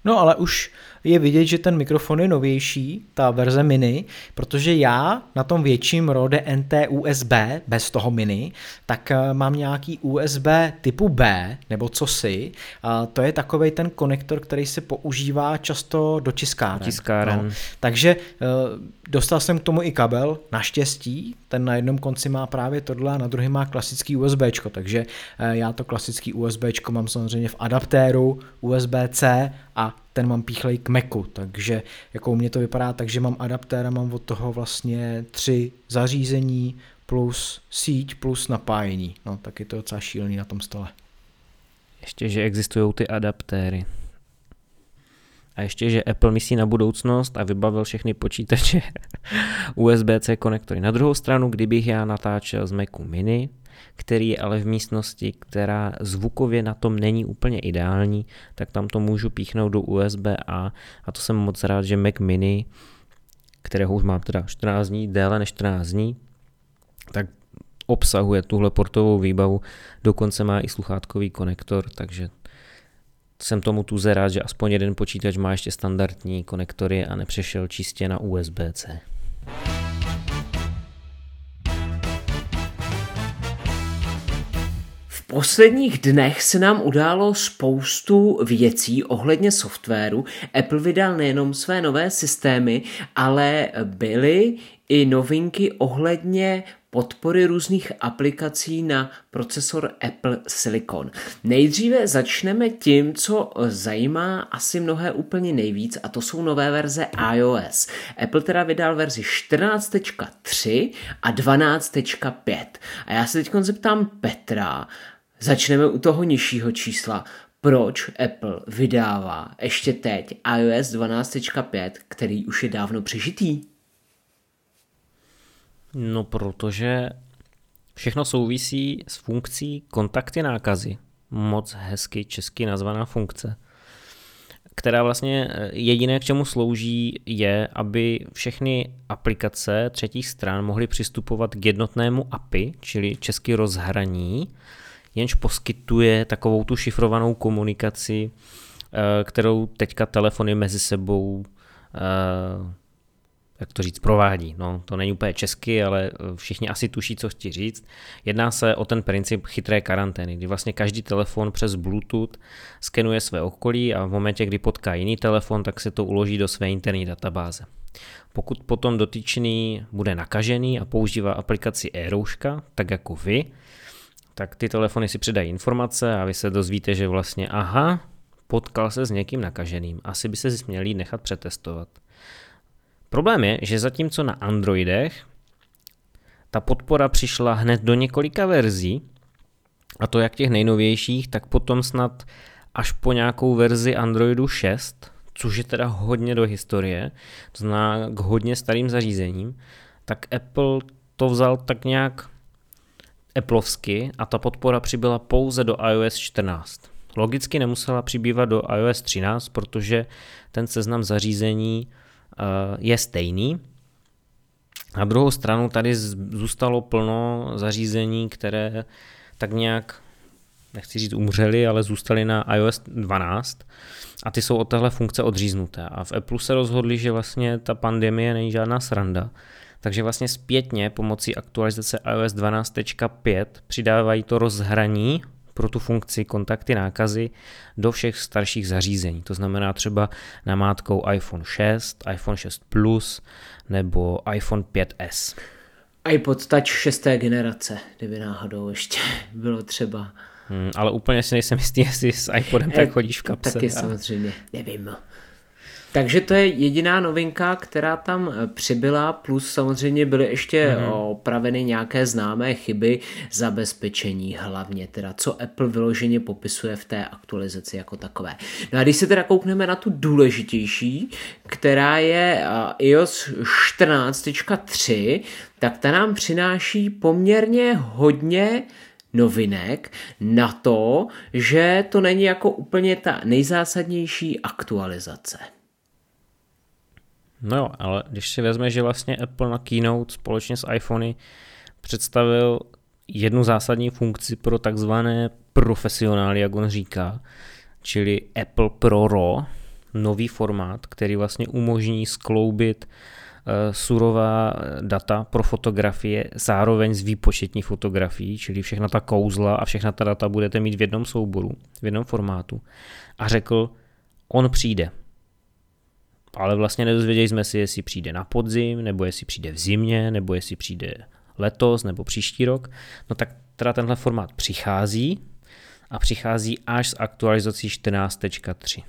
No ale už je vidět, že ten mikrofon je novější, ta verze mini, protože já na tom větším Rode NT USB, bez toho mini, tak eh, mám nějaký USB typu B, nebo co si. A to je takový ten konektor, který se používá často do tiskáren. tiskáren. No. Takže eh, dostal jsem k tomu i kabel, naštěstí, ten na jednom konci má právě tohle a na druhém má klasický USB, takže eh, já to klasický USB mám samozřejmě v adaptéru USB-C a ten mám píchlej k Macu, takže jako u mě to vypadá tak, že mám adaptér a mám od toho vlastně tři zařízení plus síť plus napájení. No, tak je to docela šílený na tom stole. Ještě, že existují ty adaptéry. A ještě, že Apple myslí na budoucnost a vybavil všechny počítače USB-C konektory. Na druhou stranu, kdybych já natáčel z Macu Mini, který je ale v místnosti, která zvukově na tom není úplně ideální, tak tam to můžu píchnout do USB-A a to jsem moc rád, že Mac Mini, kterého už mám teda 14 dní, déle než 14 dní, tak obsahuje tuhle portovou výbavu, dokonce má i sluchátkový konektor, takže jsem tomu tuze rád, že aspoň jeden počítač má ještě standardní konektory a nepřešel čistě na USB-C. Posledních dnech se nám událo spoustu věcí ohledně softwaru. Apple vydal nejenom své nové systémy, ale byly i novinky ohledně podpory různých aplikací na procesor Apple Silicon. Nejdříve začneme tím, co zajímá asi mnohé úplně nejvíc a to jsou nové verze iOS. Apple teda vydal verzi 14.3 a 12.5. A já se teď zeptám Petra, Začneme u toho nižšího čísla. Proč Apple vydává ještě teď iOS 12.5, který už je dávno přežitý? No, protože všechno souvisí s funkcí kontakty nákazy. Moc hezky česky nazvaná funkce která vlastně eh, jediné, k čemu slouží, je, aby všechny aplikace třetích stran mohly přistupovat k jednotnému API, čili česky rozhraní, jenž poskytuje takovou tu šifrovanou komunikaci, eh, kterou teďka telefony mezi sebou eh, jak to říct, provádí. No, to není úplně česky, ale všichni asi tuší, co chci říct. Jedná se o ten princip chytré karantény, kdy vlastně každý telefon přes Bluetooth skenuje své okolí a v momentě, kdy potká jiný telefon, tak se to uloží do své interní databáze. Pokud potom dotyčný bude nakažený a používá aplikaci e-rouška, tak jako vy, tak ty telefony si předají informace a vy se dozvíte, že vlastně aha, potkal se s někým nakaženým, asi by se měli nechat přetestovat. Problém je, že zatímco na Androidech ta podpora přišla hned do několika verzí, a to jak těch nejnovějších, tak potom snad až po nějakou verzi Androidu 6, což je teda hodně do historie, to znamená k hodně starým zařízením, tak Apple to vzal tak nějak Appleovsky a ta podpora přibyla pouze do iOS 14. Logicky nemusela přibývat do iOS 13, protože ten seznam zařízení uh, je stejný. Na druhou stranu tady zůstalo plno zařízení, které tak nějak, nechci říct umřely, ale zůstaly na iOS 12 a ty jsou od téhle funkce odříznuté. A v Apple se rozhodli, že vlastně ta pandemie není žádná sranda takže vlastně zpětně pomocí aktualizace iOS 12.5 přidávají to rozhraní pro tu funkci kontakty nákazy do všech starších zařízení. To znamená třeba namátkou iPhone 6, iPhone 6 Plus nebo iPhone 5S. iPod Touch 6. generace, kdyby náhodou ještě bylo třeba. Hmm, ale úplně si nejsem jistý, jestli s iPodem tak chodíš v kapse. Taky a... samozřejmě, nevím. Takže to je jediná novinka, která tam eh, přibyla, plus samozřejmě byly ještě mm-hmm. opraveny nějaké známé chyby zabezpečení hlavně, teda co Apple vyloženě popisuje v té aktualizaci jako takové. No a když se teda koukneme na tu důležitější, která je eh, iOS 14.3, tak ta nám přináší poměrně hodně novinek na to, že to není jako úplně ta nejzásadnější aktualizace. No jo, ale když si vezme, že vlastně Apple na Keynote společně s iPhony představil jednu zásadní funkci pro takzvané profesionály, jak on říká, čili Apple Pro RAW, nový formát, který vlastně umožní skloubit Eh, surová data pro fotografie zároveň s výpočetní fotografií, čili všechna ta kouzla a všechna ta data budete mít v jednom souboru, v jednom formátu. A řekl, on přijde. Ale vlastně nedozvěděli jsme si, jestli přijde na podzim, nebo jestli přijde v zimě, nebo jestli přijde letos, nebo příští rok. No tak teda tenhle formát přichází a přichází až s aktualizací 14.3.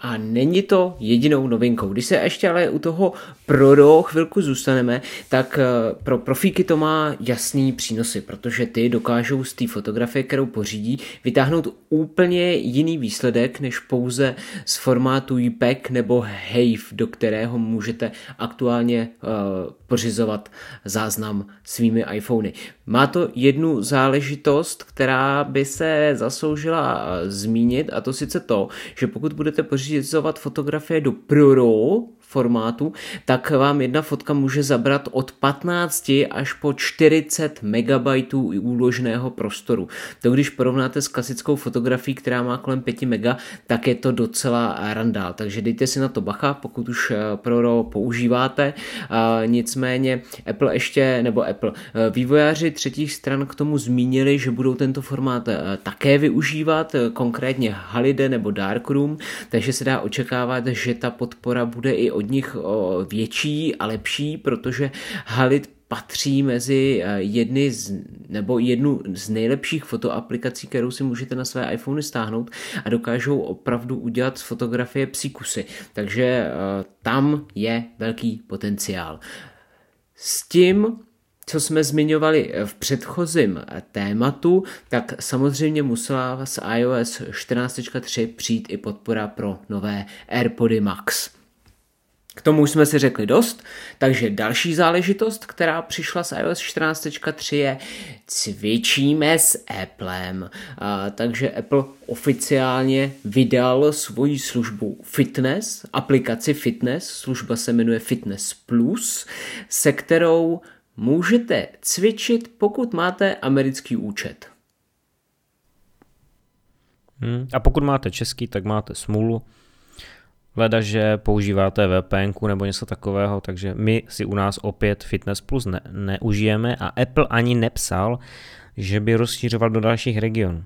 A není to jedinou novinkou. Když se ještě ale u toho Pro chvilku zůstaneme, tak eh, pro profíky to má jasný přínosy, protože ty dokážou z té fotografie, kterou pořídí, vytáhnout úplně jiný výsledek, než pouze z formátu JPEG nebo HAVE, do kterého můžete aktuálně uh, pořizovat záznam svými iPhony. Má to jednu záležitost, která by se zasloužila eh, zmínit, a to sice to, že pokud budete pořizovat fotografie do ProRAW formátu, tak vám jedna fotka může zabrat od 15 až po 40 MB úložného prostoru. To když porovnáte s klasickou fotografií, která má kolem 5 MB, tak je to docela randál. Takže dejte si na to bacha, pokud už eh, ProRAW používáte. Nicméně Apple ještě, nebo Apple, eh, vývojáři třetích stran k tomu zmínili, že budou tento formát eh, také využívat, konkrétně Halide nebo Darkroom, takže se dá očekávat, že ta podpora bude i od nich větší a lepší, protože Halit patří mezi eh, jedny z, nebo jednu z nejlepších fotoaplikací, kterou si můžete na své iPhony stáhnout a dokážou opravdu udělat z fotografie psíkusy. Takže uh, tam je velký potenciál. S tím co jsme zmiňovali v předchozím tématu, tak samozřejmě musela z iOS 14.3 přijít i podpora pro nové AirPody Max. K tomu už jsme si řekli dost, takže další záležitost, která přišla s iOS 14.3 je cvičíme s Applem. A, takže Apple oficiálně vydal svoji službu Fitness, aplikaci Fitness, služba se jmenuje Fitness Plus, se kterou můžete cvičit, pokud máte americký účet. Hmm. A pokud máte český, tak máte smůlu, Leda, že používáte VPN nebo něco takového, takže my si u nás opět Fitness Plus ne, neužijeme a Apple ani nepsal, že by rozšířoval do dalších regionů.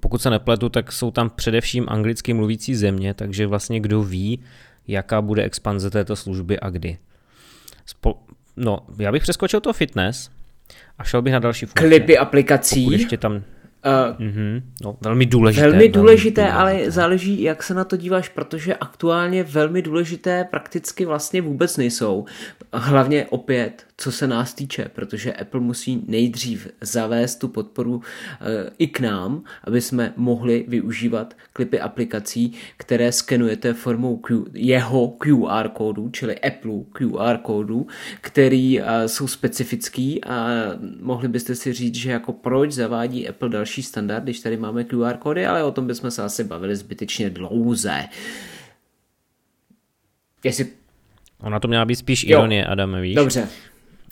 Pokud se nepletu, tak jsou tam především anglicky mluvící země, takže vlastně kdo ví, jaká bude expanze této služby a kdy. Spo- no, já bych přeskočil to fitness a šel bych na další funkce. Klipy aplikací. Pokud ještě tam Uh, mm-hmm. no, velmi důležité. Velmi důležité, velmi ale důležité. záleží, jak se na to díváš, protože aktuálně velmi důležité prakticky vlastně vůbec nejsou. Hlavně opět co se nás týče, protože Apple musí nejdřív zavést tu podporu e, i k nám, aby jsme mohli využívat klipy aplikací, které skenujete formou Q, jeho QR kódu, čili Apple QR kódu, který e, jsou specifický a mohli byste si říct, že jako proč zavádí Apple další standard, když tady máme QR kódy, ale o tom bychom se asi bavili zbytečně dlouze. Jestli Ona to měla být spíš ironie, Adame, víš? Dobře,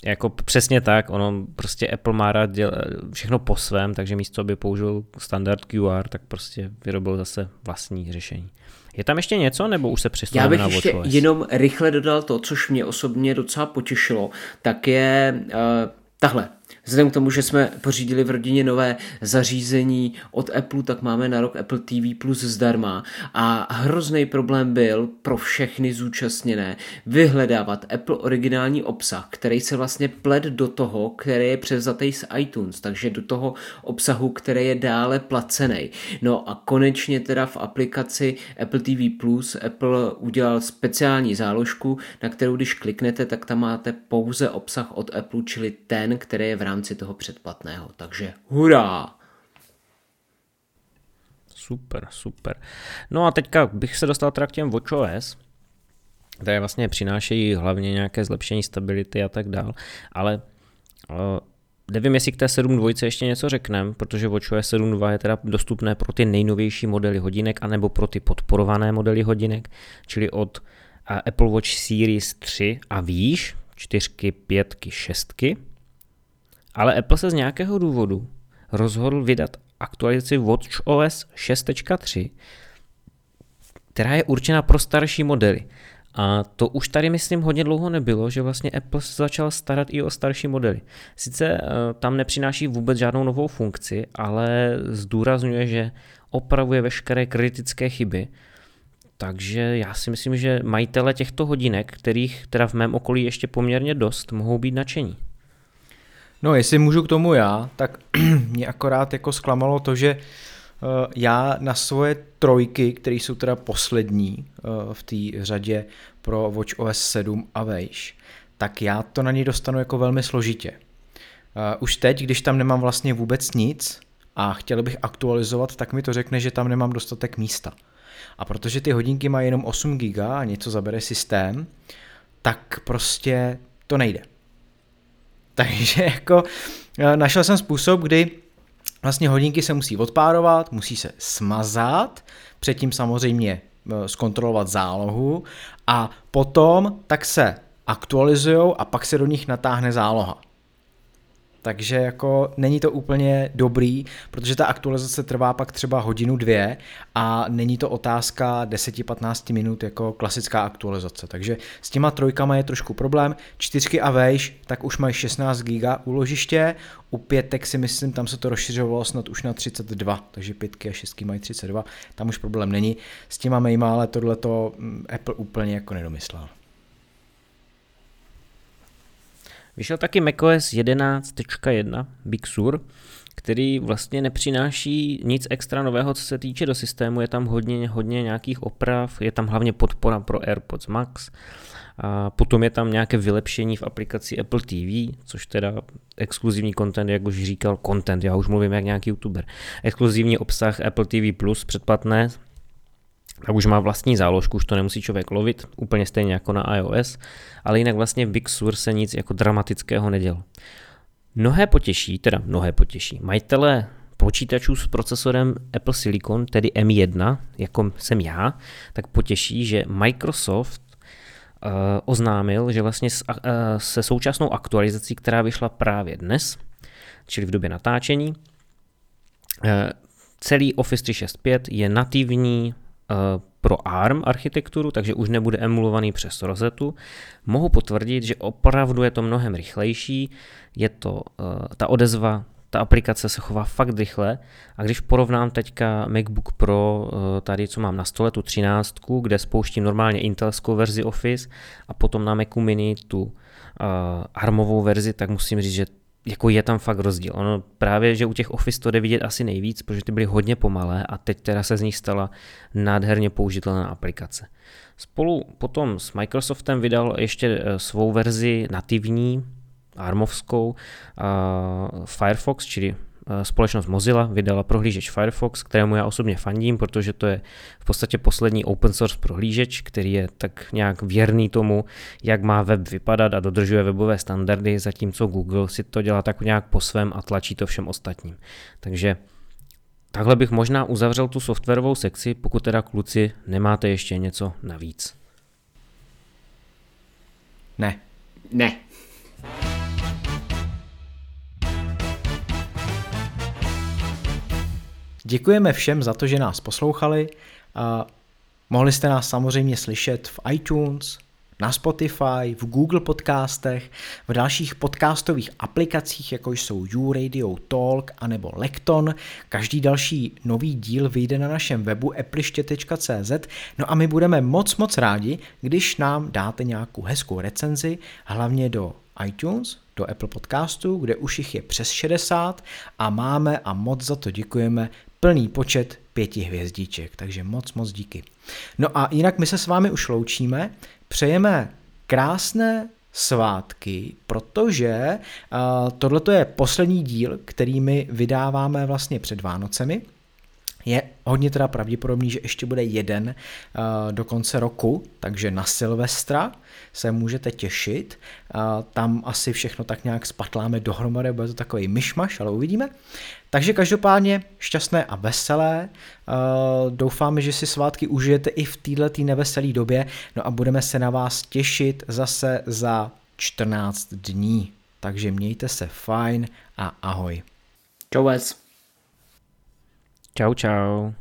jako přesně tak, ono prostě Apple má rád děl, všechno po svém, takže místo, aby použil standard QR, tak prostě vyrobil zase vlastní řešení. Je tam ještě něco, nebo už se přistoupíme Já bych na ještě WatchOS? jenom rychle dodal to, což mě osobně docela potěšilo, tak je uh, tahle. Vzhledem k tomu, že jsme pořídili v rodině nové zařízení od Apple, tak máme na rok Apple TV Plus zdarma a hrozný problém byl pro všechny zúčastněné vyhledávat Apple originální obsah, který se vlastně pled do toho, který je převzatý z iTunes, takže do toho obsahu, který je dále placený. No a konečně teda v aplikaci Apple TV Plus Apple udělal speciální záložku, na kterou když kliknete, tak tam máte pouze obsah od Apple, čili ten, který je v rámci toho předplatného. Takže hurá! Super, super. No a teďka bych se dostal teda k těm WatchOS, které vlastně přinášejí hlavně nějaké zlepšení stability a tak dál, ale uh, nevím, jestli k té 7.2 ještě něco řekneme, protože WatchOS 7.2 je teda dostupné pro ty nejnovější modely hodinek, anebo pro ty podporované modely hodinek, čili od uh, Apple Watch Series 3 a výš, 4, 5, 6. Ale Apple se z nějakého důvodu rozhodl vydat aktualizaci WatchOS 6.3, která je určena pro starší modely. A to už tady, myslím, hodně dlouho nebylo, že vlastně Apple se začal starat i o starší modely. Sice uh, tam nepřináší vůbec žádnou novou funkci, ale zdůrazňuje, že opravuje veškeré kritické chyby. Takže já si myslím, že majitele těchto hodinek, kterých teda v mém okolí ještě poměrně dost, mohou být nadšení. No, jestli můžu k tomu já, tak mě akorát jako zklamalo to, že uh, já na svoje trojky, které jsou teda poslední uh, v té řadě pro Watch OS 7 a vejš, tak já to na něj dostanu jako velmi složitě. Uh, už teď, když tam nemám vlastně vůbec nic a chtěl bych aktualizovat, tak mi to řekne, že tam nemám dostatek místa. A protože ty hodinky mají jenom 8 GB a něco zabere systém, tak prostě to nejde. Takže jako eh, našel jsem způsob, kdy vlastně hodinky se musí odpárovat, musí se smazat, předtím samozřejmě eh, zkontrolovat zálohu a potom tak se aktualizují a pak se do nich natáhne záloha. Takže jako není to úplně dobrý, protože ta aktualizace trvá pak třeba hodinu, dvě a není to otázka 10-15 minut jako klasická aktualizace. Takže s těma trojkama je trošku problém. Čtyřky a vejš, tak už mají 16 GB úložiště, u pětek si myslím, tam se to rozšiřovalo snad už na 32, takže pětky a šestky mají 32, tam už problém není. S těma mejma, ale tohleto mm, Apple úplně jako nedomyslel. Vyšel taky macOS 11.1 Big Sur, který vlastně nepřináší nic extra nového, co se týče do systému. Je tam hodně, hodně nějakých oprav, je tam hlavně podpora pro AirPods Max, a potom je tam nějaké vylepšení v aplikaci Apple TV, což teda exkluzivní content, jak už říkal, content, já už mluvím jak nějaký youtuber. Exkluzivní obsah Apple TV Plus předplatné, tak už má vlastní záložku, už to nemusí člověk lovit, úplně stejně jako na iOS, ale jinak vlastně v Big Sur se nic jako dramatického nedělo. Mnohé potěší, teda mnohé potěší, majitele počítačů s procesorem Apple Silicon, tedy M1, jako jsem já, tak potěší, že Microsoft uh, oznámil, že vlastně uh, se současnou aktualizací, která vyšla právě dnes, čili v době natáčení, uh, celý Office 365 je nativní Eh, pro ARM architekturu, takže už nebude emulovaný přes rozetu. Mohu potvrdit, že opravdu je to mnohem rychlejší, je to eh, ta odezva, ta aplikace se chová fakt rychle a když porovnám teďka MacBook Pro, eh, tady co mám na stole, tu 13, kde spouštím normálně intelskou verzi Office a potom na Macu Mini tu ARMovou verzi, tak musím říct, že jako je tam fakt rozdíl. Ono právě, že u těch Office to jde vidět asi nejvíc, protože ty byly hodně pomalé a teď teda se z nich stala nádherně použitelná aplikace. Spolu potom s Microsoftem vydal ještě eh, svou verzi nativní, armovskou, uh, Firefox, čili společnost Mozilla vydala prohlížeč Firefox, kterému já osobně fandím, protože to je v podstatě poslední open source prohlížeč, který je tak nějak věrný tomu, jak má web vypadat a dodržuje webové standardy, zatímco Google si to dělá tak nějak po svém a tlačí to všem ostatním. Takže takhle bych možná uzavřel tu softwarovou sekci, pokud teda kluci nemáte ještě něco navíc. Ne. Ne. Děkujeme všem za to, že nás poslouchali. A mohli jste nás samozřejmě slyšet v iTunes, na Spotify, v Google podcastech, v dalších podcastových aplikacích, jako jsou YouRadio Talk anebo Lekton. Každý další nový díl vyjde na našem webu epliště.cz. No a my budeme moc, moc rádi, když nám dáte nějakou hezkou recenzi, hlavně do iTunes, do Apple Podcastu, kde už jich je přes 60 a máme a moc za to děkujeme plný počet pěti hvězdíček, takže moc, moc díky. No a jinak my se s vámi už loučíme, přejeme krásné svátky, protože uh, tohle je poslední díl, který my vydáváme vlastně před Vánocemi. Je hodně teda pravděpodobný, že ještě bude jeden uh, do konce roku, takže na Silvestra se můžete těšit. Uh, tam asi všechno tak nějak spatláme dohromady, bude to takový myšmaš, ale uvidíme. Takže každopádně šťastné a veselé. Uh, doufáme, že si svátky užijete i v této neveselé době. No a budeme se na vás těšit zase za 14 dní. Takže mějte se fajn a ahoj. Čau vás. Čau, čau.